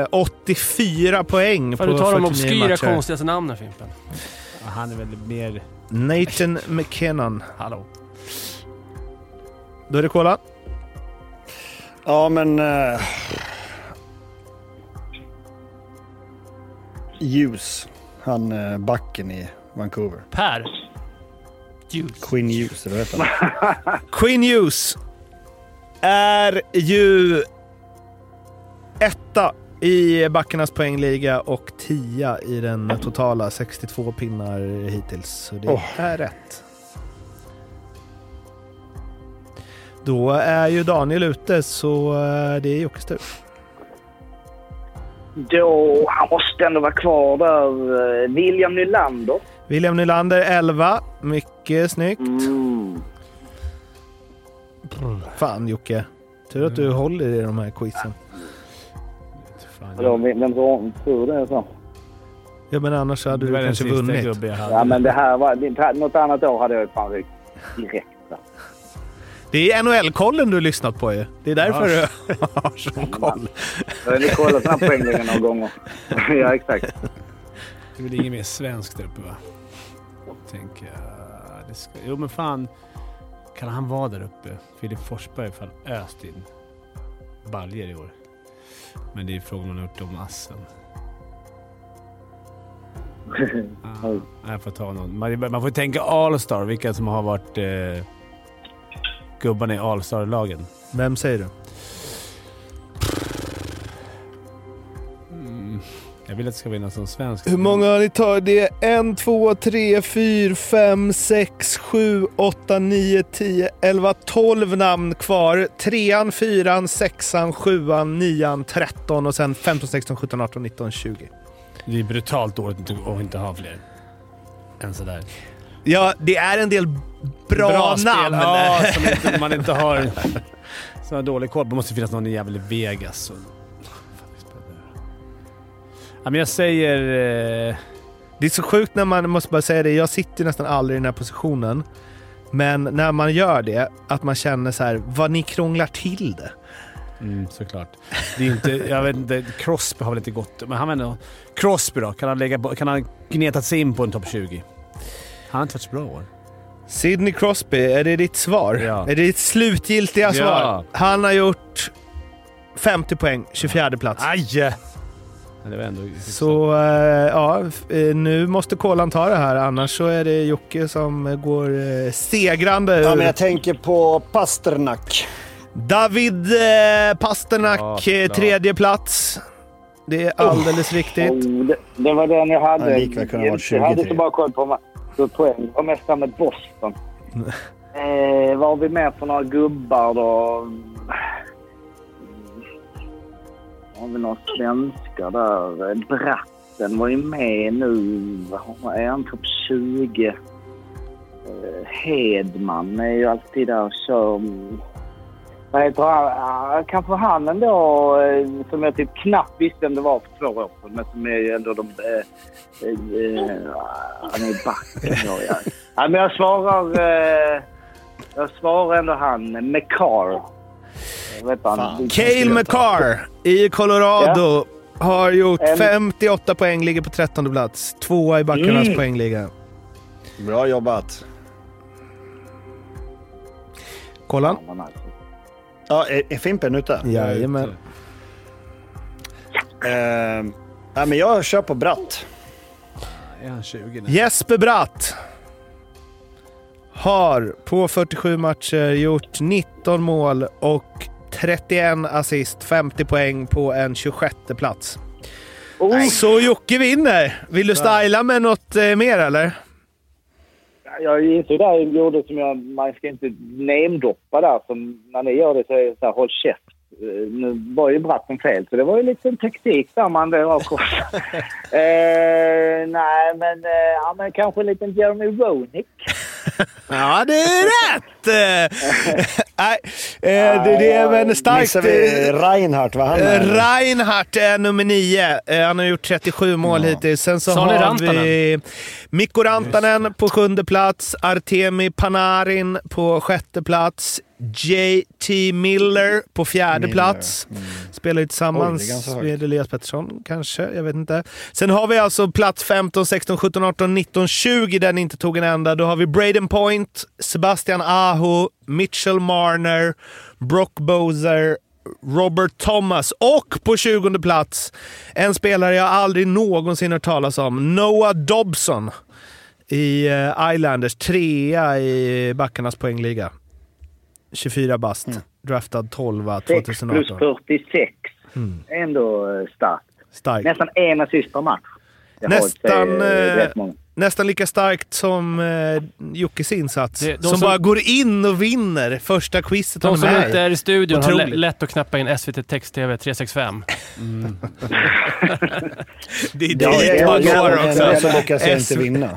eh, 84 poäng Fan, på du tar de 49 obskyra matcher. konstigaste namnen Fimpen. Ja, Han är väl mer... Nathan McKinnon. Hallå. Då är det kola. Ja, men... Uh, Hughes. Han uh, backen i Vancouver. Per. Hughes. Quinn Hughes, eller vad heter? Quinn Hughes är ju etta i backarnas poängliga och tia i den totala. 62 pinnar hittills, så det Åh. är rätt. Då är ju Daniel ute, så eh, det är Jockes tur. Då, han måste ändå vara kvar där. eh, William Nylander. William Nylander 11. Mycket snyggt. Mm. Fan Jocke. Tur att du håller i de här quizen. Fan, Vadå, vem tror du det är så? Ja men annars hade du kanske sista vunnit. gubbe jag hade. Ja, men det här var... det- Något annat år hade jag fan ryckt direkt. Det är NHL-kollen du har lyssnat på ju. Det är därför Ja. du har sån koll. Jag har ni kollat den här poängligan några gånger. ja, exakt. Det är inget mer svenskt där uppe va? Tänker jag. Det ska... Jo men fan. Kan han vara där uppe? Filip Forsberg har alla fall öst in baljer i år. Men det är frågan om han har gjort om assen. Ah, jag får ta någon. Man, man får tänka All-Star, vilka som har varit eh, gubbarna i All-Star-lagen. Vem säger du? Jag vill att det ska vinna som svensk. Hur många har ni tagit? Det är en, två, tre, fyra, fem, sex, sju, åtta, nio, tio, elva, tolv namn kvar. Trean, fyran, sexan, sjuan, nian, tretton och sen 15, 16, 17, 18, 19, 20. Det är brutalt dåligt att inte- ha fler än sådär. Ja, det är en del bra, namn. spel, ja, som inte, man inte har... Som har dålig koll. Det måste finnas någon jävel i Vegas. Och, men jag säger... Eh, Det är så sjukt när man, måste bara säga det, jag sitter nästan aldrig i den här positionen. Men när man gör det, att man känner så här, vad ni krånglar till det. mm, såklart. Det är inte, jag vet inte, Crosby har väl inte gått... Men han ändå... Crosby då? Kan han, lägga, på- kan han gnetat sig in på en topp 20? Han har inte varit så bra år. Sidney Crosby, är det ditt svar? Ja. Är det ditt slutgiltiga Ja. svar? Han har gjort 50 poäng, 24 plats. Aj! Så eh, ja, eh, nu måste Kolan ta det här, annars så är det Jocke som går eh, segrande ur. Ja, men jag tänker på Pasternak. David eh, Pasternak, Ja, tredje plats. Det är alldeles riktigt. Oh, det, det var den jag hade. Ja, ha varit 20 jag hade så bara koll på poäng. Det var mest med Boston. eh, vad har vi med för några gubbar då? Har vi några svenskar där? Bratten var ju med nu. Är han topp 20? Eh, Hedman är ju alltid där och kör. Vad heter han? Kanske han ändå eh, som jag typ knappt visste vem det var för två år sedan. Men som är ju ändå de... Äh, äh, han är backen då, ja. ja. Men jag svarar... Äh, jag svarar ändå han, McCar. Cale McCarr i Colorado har gjort En- 58 poäng, ligger på 13 plats. Tvåa i backarnas Mm. poängliga. Bra jobbat. Kollan? Ja, är, är Fimpen ute? Jajamän. Eh, nej, men jag kör på Bratt. Är han 20 nu? Jesper Bratt har på 47 matcher gjort 19 mål och 31 assist, 50 poäng på en 26 plats. Så Jocke vinner. Vill du styla med något eh, mer eller? Jag insåg där jag gjorde som jag... Man ska inte namedroppa där. Som när ni gör det så är det så här, håll käft. Eh, Nu var ju bratten fel, så det var ju lite en taktik där man det eh, nej, men, eh, ja, men kanske en liten Jeremy Roenick. Ja, det är rätt! Eh, Nej, eh, det, det är väl starkt. Missar vi Reinhardt, vad han Eh, är? Reinhardt är nummer nio. Eh, Han har gjort 37 mål hittills. Sen så ni har Rantanen? vi Mikko Rantanen på sjunde plats. Artemi Panarin på sjätte plats. JT Miller på fjärde Miller. plats. Spelar ju Oj, tillsammans högt. med Elias Pettersson, kanske. Jag vet inte. Sen har vi alltså plats 15, 16, 17, 18, 19, 20 där ni inte tog en enda. Då har vi Braden Point, Sebastian Aho, Mitchell Marner, Brock Bozer, Robert Thomas och på 20 plats en spelare jag aldrig någonsin hört talas om, Noah Dobson i eh, Islanders, trea i backarnas poängliga. 24 bast, draftad 12 6 plus 2018. 46. Mm. Ändå eh, starkt. Starkt. Nästan en assist per match. Jag har Nästan, eh, rätt många. Nästan lika starkt som eh, Jockes insats. Det- de som, som- bara går in och vinner första quizet De som är inte är i studion har lätt att knappa in SVT Text-TV 365. Det är Ja, dit det man går också. så lyckas jag inte vinna.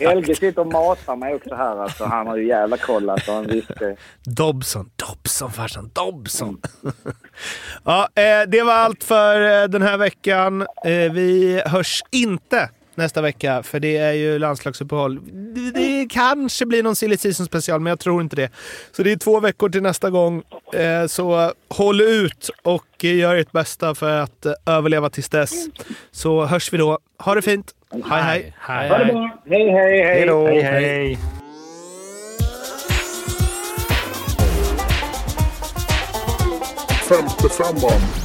Helge sitter och matar mig också här. Alltså, han har ju jävla koll. Alltså, han visste. Dobson, Dobson farsan, Dobson. ja, eh, det var allt för eh, den här veckan. Eh, vi hörs inte nästa vecka, för det är ju landslagsuppehåll. Det, det kanske blir någon silly season special, men jag tror inte det. Så det är två veckor till nästa gång. Eh, så håll ut och gör ert bästa för att eh, överleva tills dess. Så hörs vi då. Ha det fint. Hej hej. Hej, Ha det hej. bra. Hej, hej, hej. Hej då. Hej, hej. Femte femman.